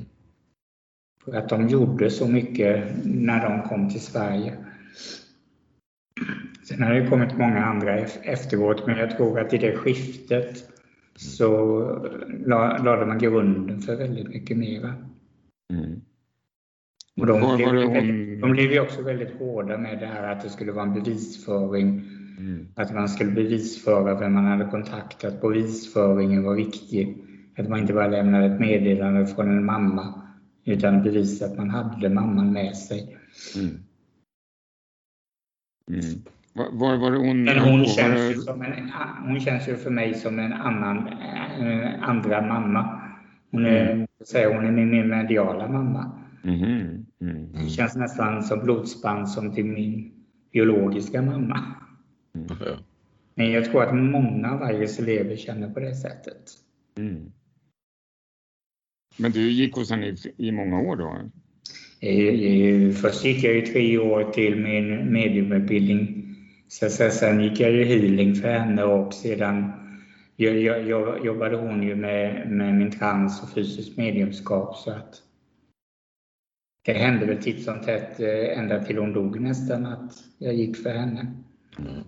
För att de gjorde så mycket när de kom till Sverige. Sen har det kommit många andra ef- efteråt, men jag tror att i det skiftet så la- lade man grunden för väldigt mycket mera. Mm. Och de, blev, väldigt, de blev ju också väldigt hårda med det här att det skulle vara en bevisföring. Mm. Att man skulle bevisföra vem man hade kontaktat. Bevisföringen var viktig. Att man inte bara lämnade ett meddelande från en mamma utan bevisa att man hade mamman med sig. Mm. Mm. Var, var var det hon... Men hon känns, ju som en, hon känns ju för mig som en annan, eh, andra mamma. Hon är, säger hon är min min mediala mamma. Mhm. Mm. Det känns nästan som blodsband som till min biologiska mamma. Ja. Men jag tror att många av Iris elever känner på det sättet. Mm. Men du gick hos henne i, i många år då? Eh, eh, Först gick jag ju tre år till min mediumutbildning. Sen, sen, sen gick jag ju healing för henne och sedan jag, jag, jag, jobbade hon ju med, med min trans och fysisk mediumskap. Så att det hände väl titt som tätt eh, ända till hon dog nästan att jag gick för henne. Mm.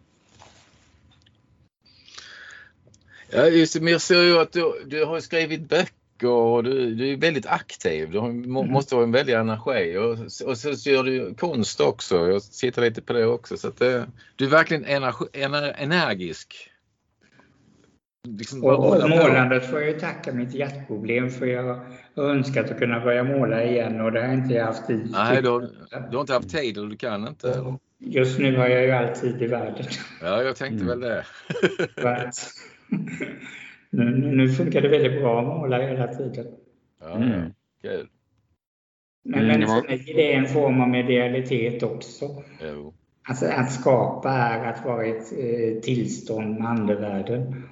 Ja, just men jag ser ju att du, du har skrivit böcker och du, du är väldigt aktiv. Du har, mm. måste ha en väldig energi och, och så gör du konst också. Jag sitter lite på det också. Så att det, du är verkligen energi, ener, energisk. Liksom och, och målandet får jag ju tacka mitt hjärtproblem för jag har önskat att kunna börja måla igen och det har jag inte haft tid Nej, du har, du har inte haft tid eller du kan inte? Just nu har jag ju all tid i världen. Ja, jag tänkte mm. väl det. nu, nu funkar det väldigt bra att måla hela tiden. Ja, mm. kul. Men, men för mig är det en form av medialitet också. Jo. Alltså att skapa är att vara i ett eh, tillstånd med andevärlden.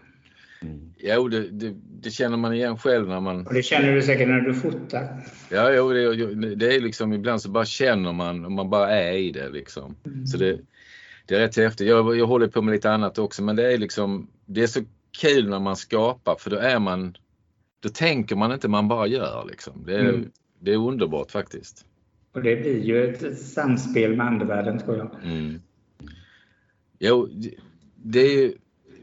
Mm. Jo, det, det, det, känner man igen själv när man... Och det känner du säkert när du fotar. Ja, jo, det, det är liksom ibland så bara känner man och man bara är i det liksom. Mm. Så det, det är rätt häftigt. Jag, jag håller på med lite annat också men det är liksom, det är så kul när man skapar för då är man, då tänker man inte, man bara gör liksom. Det är, mm. det är underbart faktiskt. Och det blir ju ett samspel med andevärlden tror jag. Mm. Jo, det är ju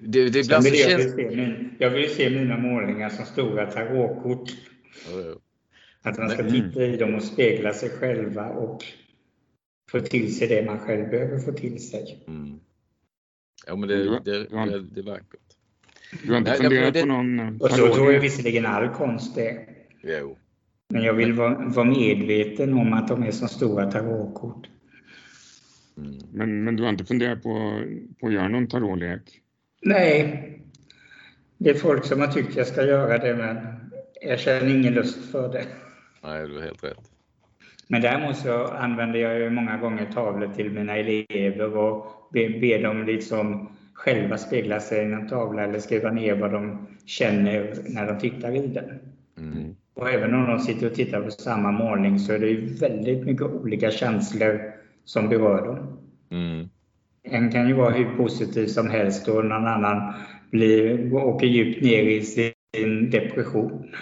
det, det ibland vill jag, känns... vill min, jag vill se mina målningar som stora tarotkort. Mm. Att man ska titta i dem och spegla sig själva och få till sig det man själv behöver få till sig. Mm. Ja, men det, det, det, det är vackert. Du har inte Nej, funderat jag, på någon... Och så tror jag visserligen all konst det. Jo. Men jag vill vara, vara medveten om att de är som stora tarotkort. Mm. Men, men du har inte funderat på, på att göra någon tarotlek? Nej. Det är folk som har tyckt jag ska göra det, men jag känner ingen lust för det. Nej, du har helt rätt. Men däremot så använder jag ju många gånger tavlor till mina elever och ber be dem liksom själva spegla sig i en tavla eller skriva ner vad de känner när de tittar i den. Mm. Och även om de sitter och tittar på samma målning så är det ju väldigt mycket olika känslor som berör dem. Mm. En kan ju vara hur positiv som helst och någon annan blir, åker djupt ner i sin depression.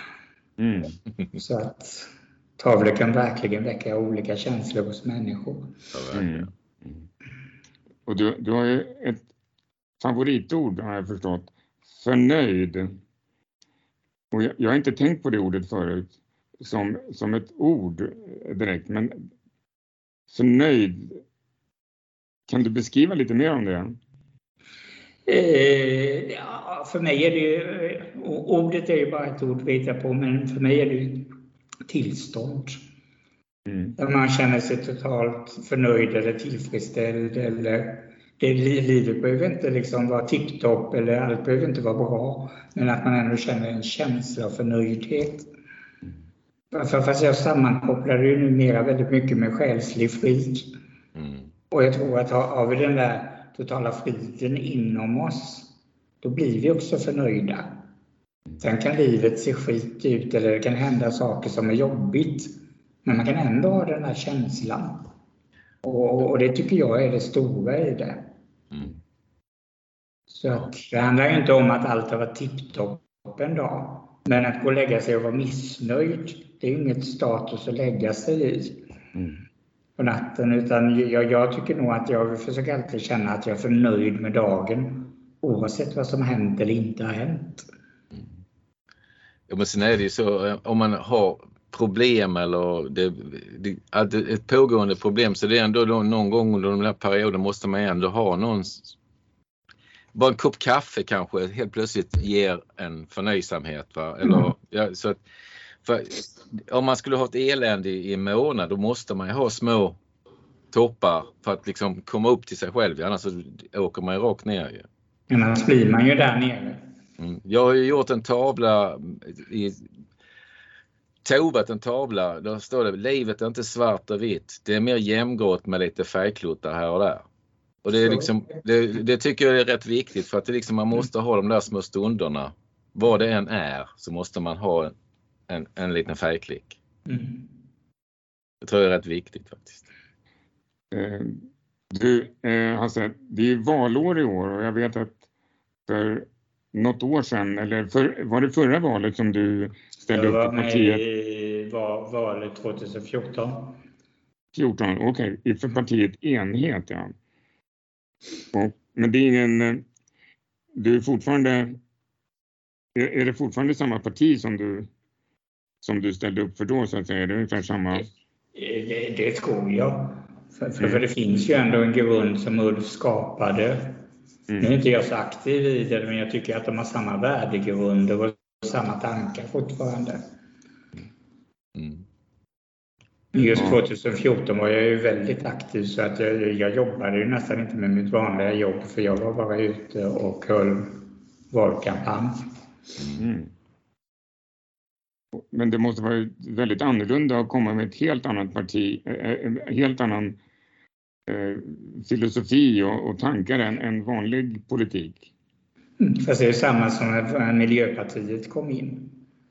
Mm. Så att tavlor kan verkligen väcka olika känslor hos människor. Mm. Och du, du har ju ett favoritord har jag förstått, förnöjd. Och jag, jag, har inte tänkt på det ordet förut som, som ett ord direkt, men förnöjd, kan du beskriva lite mer om det? Eh, ja, för mig är det ju, ordet är ju bara ett ord vet jag på, men för mig är det tillstånd. Mm. Där man känner sig totalt förnöjd eller tillfredsställd eller det, livet behöver inte liksom vara tipptopp eller allt behöver inte vara bra. Men att man ändå känner en känsla av förnöjdhet. För, fast jag sammankopplar ju numera väldigt mycket med själslig frid. Mm. Och jag tror att har, har vi den där totala friden inom oss, då blir vi också förnöjda. Sen kan livet se skit ut eller det kan hända saker som är jobbigt. Men man kan ändå ha den här känslan. Och, och, det tycker jag är det stora i det. Så att, det handlar inte om att allt har varit tipptopp en dag. Men att gå och lägga sig och vara missnöjd, det är inget status att lägga sig i mm. på natten. Utan jag, jag, tycker nog att jag försöker alltid känna att jag är förnöjd med dagen. Oavsett vad som hänt eller inte har hänt. Mm. Ja, men sen är det ju så eh, om man har problem eller det, det, ett pågående problem så det är ändå då, någon gång under den här perioden måste man ändå ha någon bara en kopp kaffe kanske helt plötsligt ger en förnöjsamhet. Va? Eller, mm. ja, så att, om man skulle ha ett elände i en månad då måste man ha små toppar för att liksom komma upp till sig själv annars så åker man ju rakt ner. Ju. Annars blir man ju där nere. Mm. Jag har ju gjort en tavla i tovat en tavla, där står det livet är inte svart och vitt. Det är mer jämngrått med lite färgklottar här och där. Och det, är liksom, det, det, tycker jag är rätt viktigt för att det liksom, man måste ha de där små stunderna. Vad det än är så måste man ha en, en, en liten färgklick. Mm. Det tror jag är rätt viktigt faktiskt. Eh, du eh, Hasse, det är valår i år och jag vet att för något år sedan, eller för, var det förra valet som du ställde upp i partiet? Jag var med i valet 2014. 14, okej, okay. för partiet Enhet ja. Och, men det är ingen, eh, du är fortfarande, är, är det fortfarande samma parti som du, som du ställde upp för då så att säga? Är det ungefär samma? Det, det tror jag. För, för, mm. för, det finns ju ändå en grund som Ulf skapade. Mm. Nu är inte jag så aktiv i det, men jag tycker att de har samma värdegrunder och samma tankar fortfarande. Mm. Just 2014 var jag ju väldigt aktiv så att jag, jag jobbade ju nästan inte med mitt vanliga jobb för jag var bara ute och höll valkampanj. Mm. Men det måste vara väldigt annorlunda att komma med ett helt annat parti, eh, eh, helt annan eh, filosofi och, tankar än, än vanlig politik. Mm, fast det är samma som när Miljöpartiet kom in.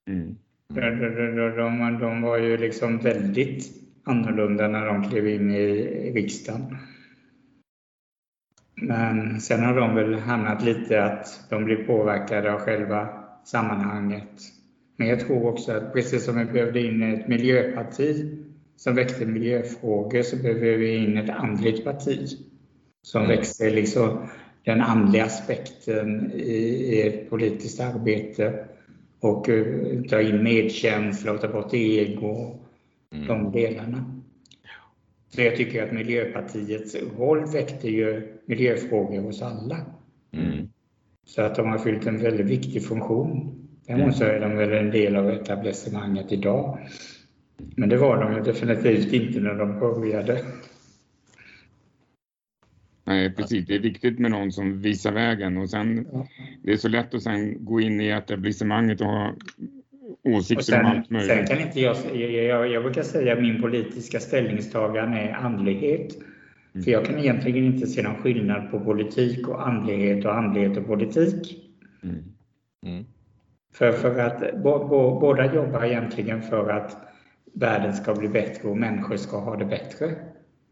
Mm. De, de, de, var ju liksom väldigt annorlunda när de klev in i riksdagen. Men sen har de väl hamnat lite att de blir påverkade av själva sammanhanget. Men jag tror också att precis som vi behövde in ett miljöparti som väckte miljöfrågor så behöver vi in ett andligt parti som mm. växer liksom den andliga aspekten i ett politiskt arbete och uh, ta in medkänsla och ta bort ego, mm. de delarna. Så jag tycker att Miljöpartiets roll väckte ju miljöfrågor hos alla. Mm. Så att de har fyllt en väldigt viktig funktion. Däremot så är de väl en del av etablissemanget idag. Men det var de definitivt inte när de började. Nej, precis. Det är viktigt med någon som visar vägen och sen ja. det är så lätt att sen gå in i etablissemanget och ha åsikter sen, om allt möjligt. Sen kan inte jag, jag, jag brukar säga att min politiska ställningstagande är andlighet. Mm. För jag kan egentligen inte se någon skillnad på politik och andlighet och andlighet och politik. Mm. Mm. För, för att bo, bo, båda jobbar egentligen för att världen ska bli bättre och människor ska ha det bättre.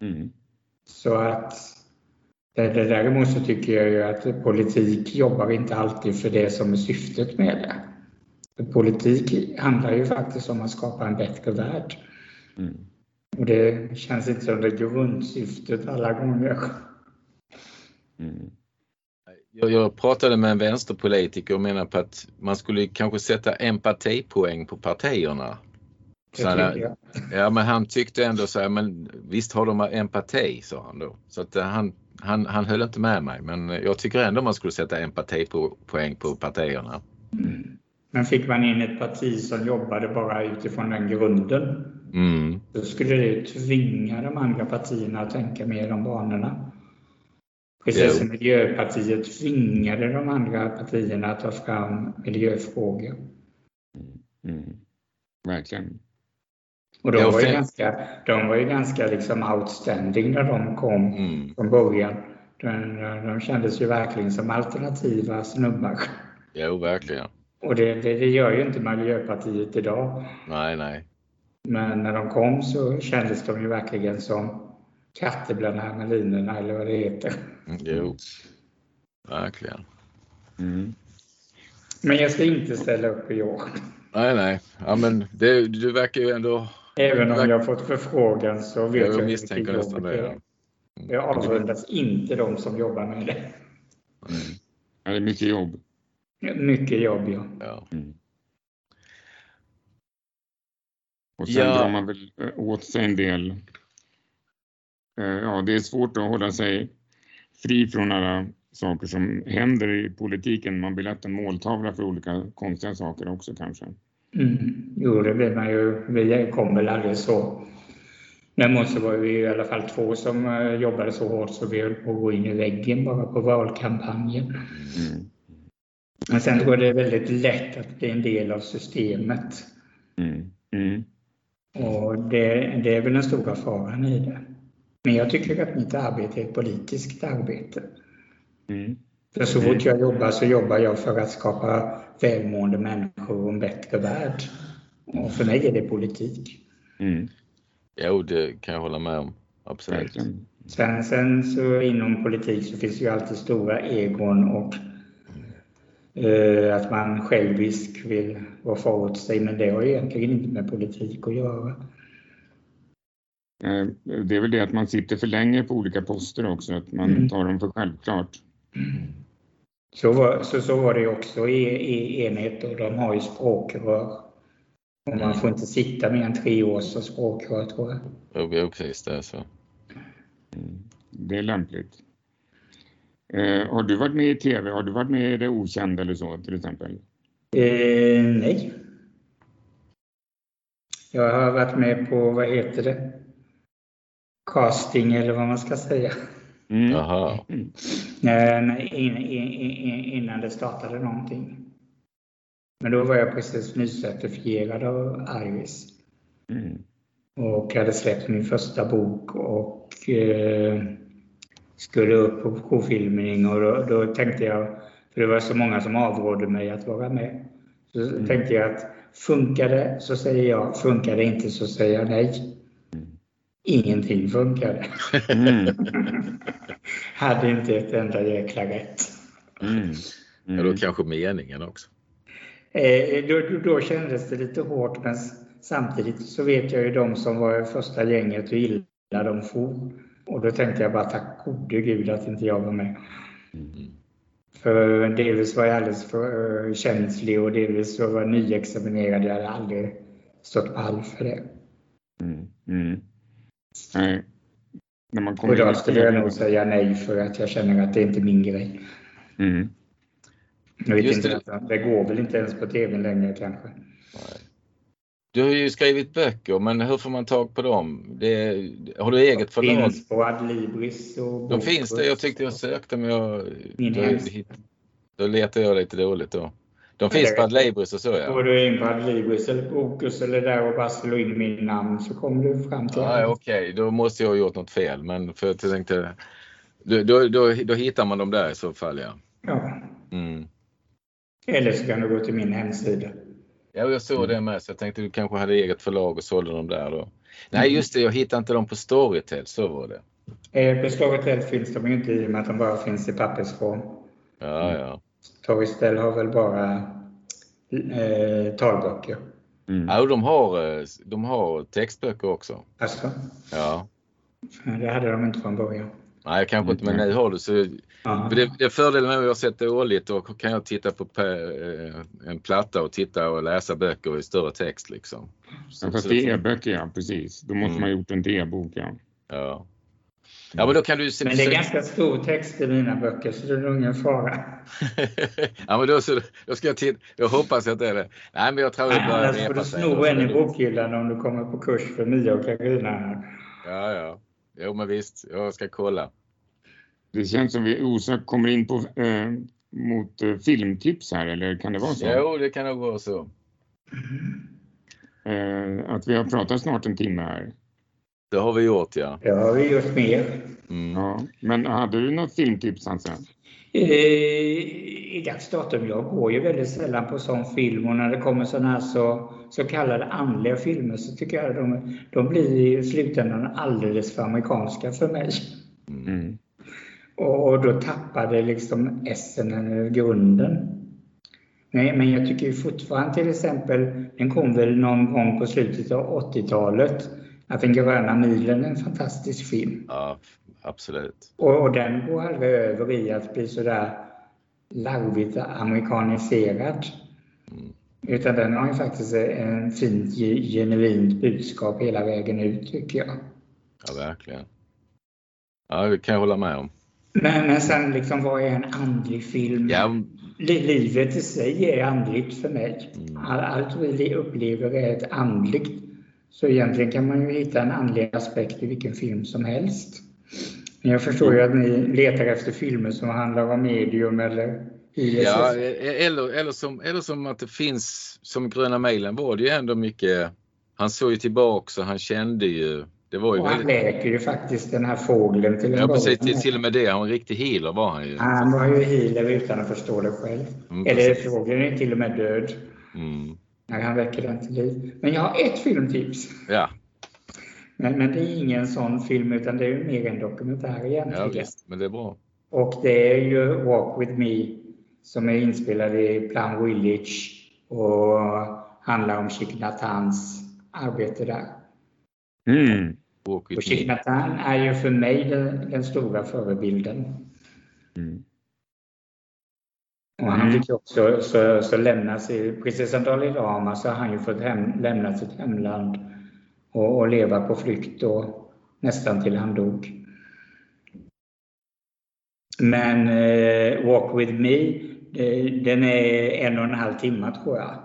Mm. Så att däremot så tycker jag ju att politik jobbar inte alltid för det som är syftet med det. För politik handlar ju faktiskt om att skapa en bättre värld. Mm. Och det känns inte som det grundsyftet alla gånger. Mm. Jag, jag, pratade med en vänsterpolitiker och menade på att man skulle kanske sätta empatipoäng på partierna. Så han, ja, men han tyckte ändå så här, men visst har de empati, sa han då. Så att han, han, han höll inte med mig, men jag tycker ändå man skulle sätta empatipoäng på partierna. Mm. Men fick man in ett parti som jobbade bara utifrån den grunden, mm. då skulle det tvinga de andra partierna att tänka mer om banorna. Precis som Miljöpartiet tvingade de andra partierna att ta fram miljöfrågor. Mm. mm. Verkligen. Och de var ju ganska, de var ju ganska liksom outstanding när de kom mm. från början. De, de kändes ju verkligen som alternativa snubbar. Jo, verkligen. Och det, det, det, gör ju inte Miljöpartiet idag. Nej, nej. Men när de kom så kändes de ju verkligen som katter bland hermelinerna eller vad det heter. Mm, jo, verkligen. Mm. Men jag ska inte ställa upp i år. Nej, nej. Ja, men det, du verkar ju ändå... Även om jag fått förfrågan så vet jag, jag misstänker nästan det. Ja. Mm. Jag avundas inte de som jobbar med det. Mm. Ja, det är mycket jobb. Mycket jobb, ja. ja. Mm. Och sen ja. drar man väl eh, åt sig en del. Eh, ja, det är svårt att hålla sig fri från alla saker som händer i politiken. Man blir lätt en måltavla för olika konstiga saker också kanske. Mm. Jo, det blir man ju. Vi kom väl aldrig så. Däremot så var vi i alla fall två som eh, jobbade så hårt så vi höll på att gå in i väggen bara på valkampanjen. Mm. Men sen tror jag det är väldigt lätt att bli en del av systemet. Mm. Mm. Och det, det, är väl den stora faran i det. Men jag tycker att mitt arbete är ett politiskt arbete. Mm. För så fort jag jobbar så jobbar jag för att skapa välmående människor och en bättre värld. Och för mig är det politik. Mm. Jo, det kan jag hålla med om. Absolut. Sen, sen så inom politik så finns det ju alltid stora egon och eh, att man självisk vill roffa åt sig. Men det har egentligen inte med politik att göra. Eh, det är väl det att man sitter för länge på olika poster också, att man Mm. tar dem för självklart. Så var, så, så var det också i, i enhet och de har ju språkrör. Och man får inte sitta mer än tre år som språkrör tror jag. Jo, jo, precis det är så. Det är lämpligt. Eh, har du varit med i TV? Har du varit med i Det Okända eller så till exempel? Eh, nej. Jag har varit med på, vad heter det? Casting eller vad man ska säga. Mm. Jaha. Eh, nej, in, in, in, innan det startade någonting. Men då var jag precis nycertifierad av Iris. Mm. och hade släppt min första bok och eh, skulle upp på provfilmning och då, då tänkte jag, för det var så många som avrådde mig att vara med, så tänkte jag att funkar det så säger jag, funkar det inte så säger jag nej. Ingenting funkade. Mm. Hade inte ett enda jäkla rätt. Mm. Ja, då kanske meningen också. Eh, då, då, då kändes det lite hårt men samtidigt så vet jag ju de som var i första gänget hur illa de for. Och då tänkte jag bara tack gode gud att inte jag var med. För delvis var jag alldeles för eh, känslig och delvis så var jag nyexaminerad. Jag hade aldrig stått pall för det. Mm. Nej. När man Och i skulle jag nog säga nej för att jag känner att det inte är min grej. Mm. Jag vet Just inte, det. går väl inte ens på tv längre kanske. Du har ju skrivit böcker, men hur får man tag på dem? Det, har du eget förlag? Finns på Adlibris och De finns det. Jag tyckte jag sökte men jag... Min Då, då letar jag lite dåligt då. De finns på. Adlibris och så ja. Går du in på Adlibris eller Bokus eller där och bara slår in min namn så kommer du fram till Ja, Okej, då måste jag ha gjort något fel. Men för jag tänkte... Då, då, då, då hittar man dem där i så fall ja. Ja. Mm. Eller så kan du gå till min hemsida. Ja, jag såg det med så jag tänkte du kanske hade eget förlag och sålde dem där då. Nej just det, jag hittade inte dem på Storytel, så var det. Eh, På Storytel finns de ju inte i och med att de bara finns i pappersform. Ja, ja. Storytel har väl bara eh, talböcker. Mm. Ja, och de har, eh, de har textböcker också. Alltså, Ja. det hade de inte från början. Nej, kanske inte, men nu har du så... Det, det är fördelen med att jag sett dåligt då kan jag titta på eh, en platta och titta och läsa böcker i större text liksom. Så, Ja, fast det är e-böcker ja, precis. Då måste Mm. man ha gjort en e-bok ja. Ja. Ja, men då kan du... se- Men det är ganska stor text i mina böcker så det är nog ingen fara. ja, men då, så, då ska jag titta. Jag hoppas att det är det. Nej, men jag tror det börjar Annars får repa du sig. sno en i bokhyllan om du kommer på kurs för Mia och Carina. Ja, ja. Jo, men visst. Jag ska kolla. Det känns som vi osökt kommer in på eh, mot eh, filmtips här, eller kan det vara så? Jo, det kan nog vara så. Eh, att vi har pratat snart en timme här. Det har vi gjort, ja. Det har vi gjort mer. Mm. Ja. Men hade du något filmtips Hasse? Eh, I dags datum, jag går ju väldigt sällan på sån film och när det kommer sådana här så, så kallade andliga filmer så tycker jag de, de blir i slutändan alldeles för amerikanska för mig. Mm. Och, och då tappar det liksom essen eller grunden. Men, men jag tycker ju fortfarande till exempel, den kom väl någon gång på slutet av 80-talet, att Den gröna milen är en fantastisk film. Ja, absolut. Och, och den går aldrig över i att bli sådär larvigt amerikaniserad. Mm. Utan den har ju faktiskt en fint ge- genuint budskap hela vägen ut tycker jag. Ja, verkligen. Ja, det kan jag hålla med om. Men, men sen liksom vad är en andlig film? Ja, Li- Livet i sig är andligt för mig. Mm. All, allt vi upplever är ett andligt. Så egentligen kan man ju hitta en andlig aspekt i vilken film som helst. Men jag förstår ju att ni letar efter filmer som handlar om medium eller ISS. ja eller, eller, som, eller som att det finns, som Gröna mejlen var det ju ändå mycket, han såg ju tillbaks och han kände ju, det var ju och han väldigt, läker ju faktiskt den här fågeln till en ja precis, till, till och med det, han var en riktig healer var han ju. Han var ju healer utan att förstå det själv. Mm, Eller fågeln är till och med död Mm. När han väcker den till liv. Men jag har ett filmtips. Ja, Men, men det är ingen sån film utan det är mer en dokumentär ja egentligen. visst, men det är bra. och det är ju Walk with me som är inspelad i Plum Village och handlar om Hans arbete där. Mm. Och Hanh är ju för mig den, den stora förebilden. Mm. Och han Mm. fick också så, så lämna sig, precis som Dalai Lama så har han ju fått hem, lämna sitt hemland och, och leva på flykt då, nästan till han dog. Men eh, Walk with me, eh, den är en och en halv timme tror jag.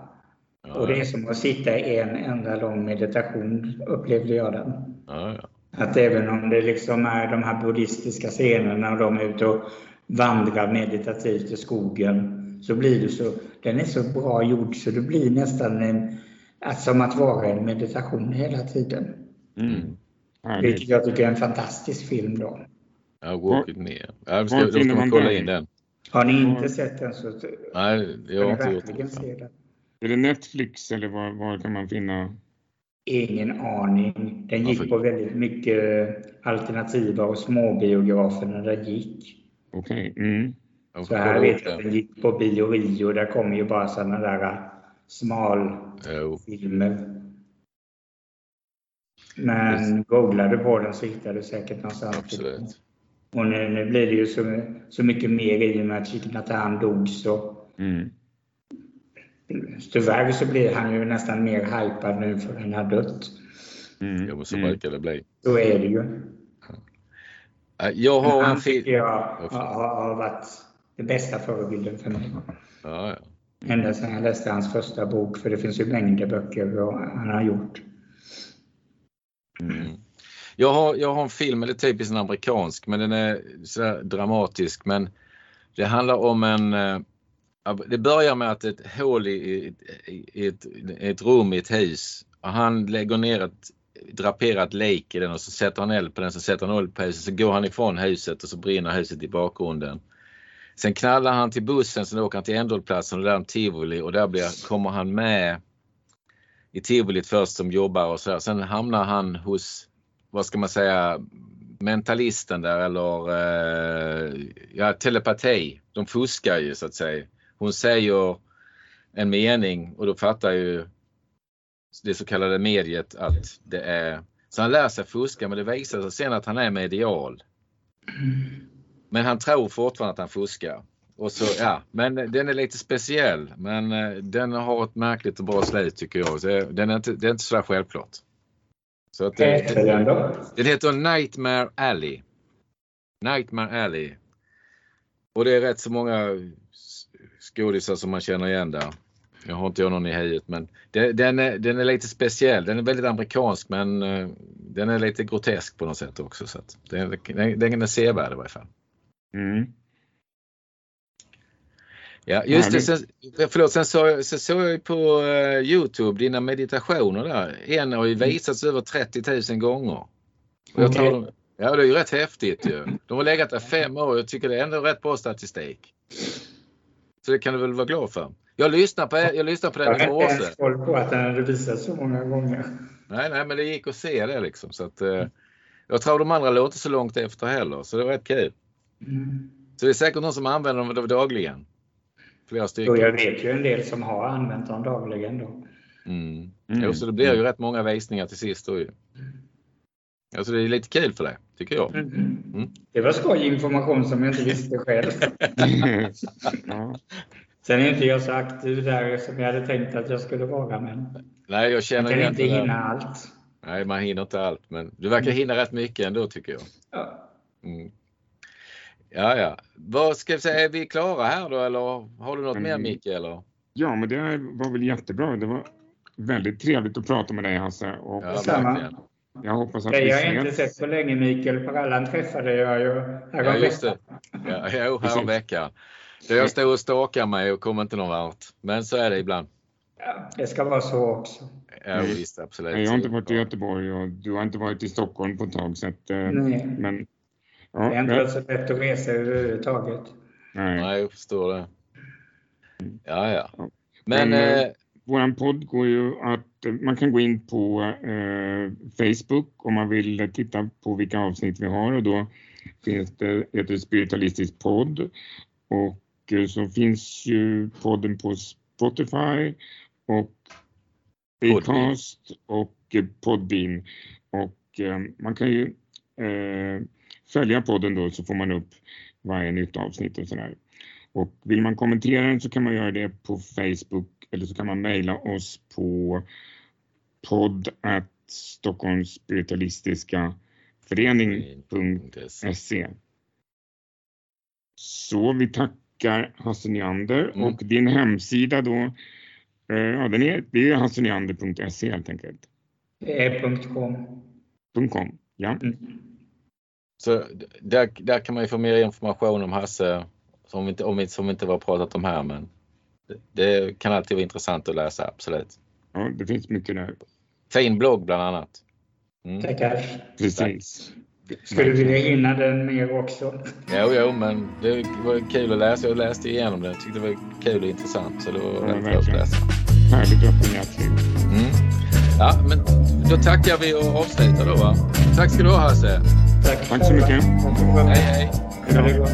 Ja, Och det är som att sitta i en enda lång meditation, upplevde jag den. ja, ja. Att även om det liksom är de här buddhistiska scenerna och de är ute och vandrar meditativt i skogen så blir det så, den är så bra gjord så det blir nästan en, att som att vara en meditation hela tiden. Mm. Vilket jag tycker är en fantastisk film då. ja Walk with me. Ja, då ska, då ska man kolla in den. Har ni Mm. inte sett den så Nej, jag har inte gjort verkligen det. se den. Är det Netflix eller var, var kan man finna? Ingen aning. Den gick på väldigt mycket alternativa och småbiografer när den gick. Okej. Mm. Jag Så här vet jag att den. gick på Bio Rio. Där kommer ju bara sådana där äh, smalfilmer. Men googlar du på den så hittar du säkert någonstans. absolut. Och nu, nu blir det ju så, så mycket mer i och med att Hanh dog så Mm. tyvärr så blir han ju nästan mer hypad nu för han har dött. Mm. Jo, men så Mm. brukar det bli. Så är det ju. Äh, Jag har en han tycker film. jag har, varit den bästa förebilden för mig. Ja, ja. Ända sedan jag läste hans första bok, för det finns ju mängder böcker och han har gjort. Mm. Jag, har, jag har en film, eller typiskt en amerikansk, men den är så dramatisk. Men det handlar om en... eh, Det börjar med att ett hål i, i, i ett, i ett rum i ett hus. Och han lägger ner ett draperat lik i den och så sätter han eld på den, så sätter han eld på huset, så går han ifrån huset och så brinner huset i bakgrunden. Sen knallar han till bussen, sen åker han till ändhållplatsen och där är tivoli och där blir, kommer han med i tivolit först som jobbar och så. Sen hamnar han hos, vad ska man säga, mentalisten där eller eh, ja, telepati. De fuskar ju så att säga. Hon säger en mening och då fattar ju det så kallade mediet att det är så han lär sig fuska men det visar sig sen att han är medial. Men han tror fortfarande att han fuskar. Och så, ja, men den är lite speciell. Men eh, den har ett märkligt och bra slut tycker jag. Så den är inte, det är inte så självklart. Så att, eh, heter den den heter Nightmare Alley. Nightmare Alley. Och det är rätt så många skådisar som man känner igen där. Jag har inte jag någon i huvudet men det, den, är, den är lite speciell. Den är väldigt amerikansk men eh, den är lite grotesk på något sätt också. Så att den, den, den är sevärd i varje fall. Mm. Ja, just det. Sen, förlåt, sen så, så såg jag på eh, Youtube dina meditationer där. En har ju visats över 30 000 gånger. Och jag tror de, ja, det är ju rätt häftigt ju. De har legat där fem år och jag tycker det är ändå rätt bra statistik. Så det kan du väl vara glad för. Jag lyssnar på, jag lyssnar på Jag den har i inte morse. ens koll på att den hade visats så många gånger. Nej, nej, men det gick att se det liksom. Så att, eh, jag tror de andra låg inte så långt efter heller, så det var rätt kul. Mm. Så det är säkert någon som använder dem dagligen. Flera stycken. Och jag vet ju en del som har använt dem dagligen då. Mm. Mm. Jo, så det blir ju rätt många visningar till sist då ju. Alltså det är lite kul för det, tycker jag. Mm. Det var skoj information som jag inte visste själv. Sen är inte jag så aktiv där som jag hade tänkt att jag skulle vara. Men Nej, jag känner kan igen inte det hinna allt. Nej, man hinner inte allt, men du verkar hinna rätt mycket ändå tycker jag. Ja. Mm. Ja, ja. Vad ska vi säga, är vi klara här då eller har du något mer Mm. Micke eller? ja, men det var väl jättebra. Det var väldigt trevligt att prata med dig Hasse. Och Ja, verkligen. Jag hoppas att Det vi har jag inte sett på länge Mikael. Parallan träffade jag ju Ja, just det. häromveckan. Ja, jo, häromveckan. Jag stod och stakade mig och kom inte någon vart. Men så är det ibland. Ja, det ska vara så också. Ja, Mm. visst, absolut. Jag har inte varit i Göteborg och du har inte varit i Stockholm på ett tag. Så att, eh, Nej. men, Det ja, har inte nej, varit så lätt att resa överhuvudtaget. nej. Nej, jag förstår det. Ja, ja. Ja. Men, Men, eh, vår podd går ju att eh, man kan gå in på eh, Facebook om man vill titta på vilka avsnitt vi har och då finns det, heter det Spiritualistisk podd och eh, så finns ju podden på Spotify och Acast och eh, Podbean och eh, man kan ju eh, följa podden då så får man upp varje nytt avsnitt och sådär. Och vill man kommentera den så kan man göra det på Facebook eller så kan man mejla oss på podd Stockholms spiritualistiska förening.se. Så vi tackar Hasse Neander mm. och din hemsida då, eh, ja den är, det är hasseneander.se helt enkelt. .com. .com, ja. Mm. Så där, där kan man ju få mer information om Hasse som vi inte, om vi, som vi inte var pratat om här men det, det kan alltid vara intressant att läsa, absolut. Ja, det finns mycket där. Fin blogg bland annat. Mm. Tackar. Precis. Skulle vilja hinna den mer också. Jo, jo, men det var kul att läsa. Jag läste igenom den. Jag tyckte det var kul och intressant. Så det var ja, väldigt att läsa. Härligt öppenhjärtig. Mm. Ja, men då tackar vi och avslutar då va. Tack ska du ha Hasse. Tack. Tack så mycket. Hej, hej. Hej då.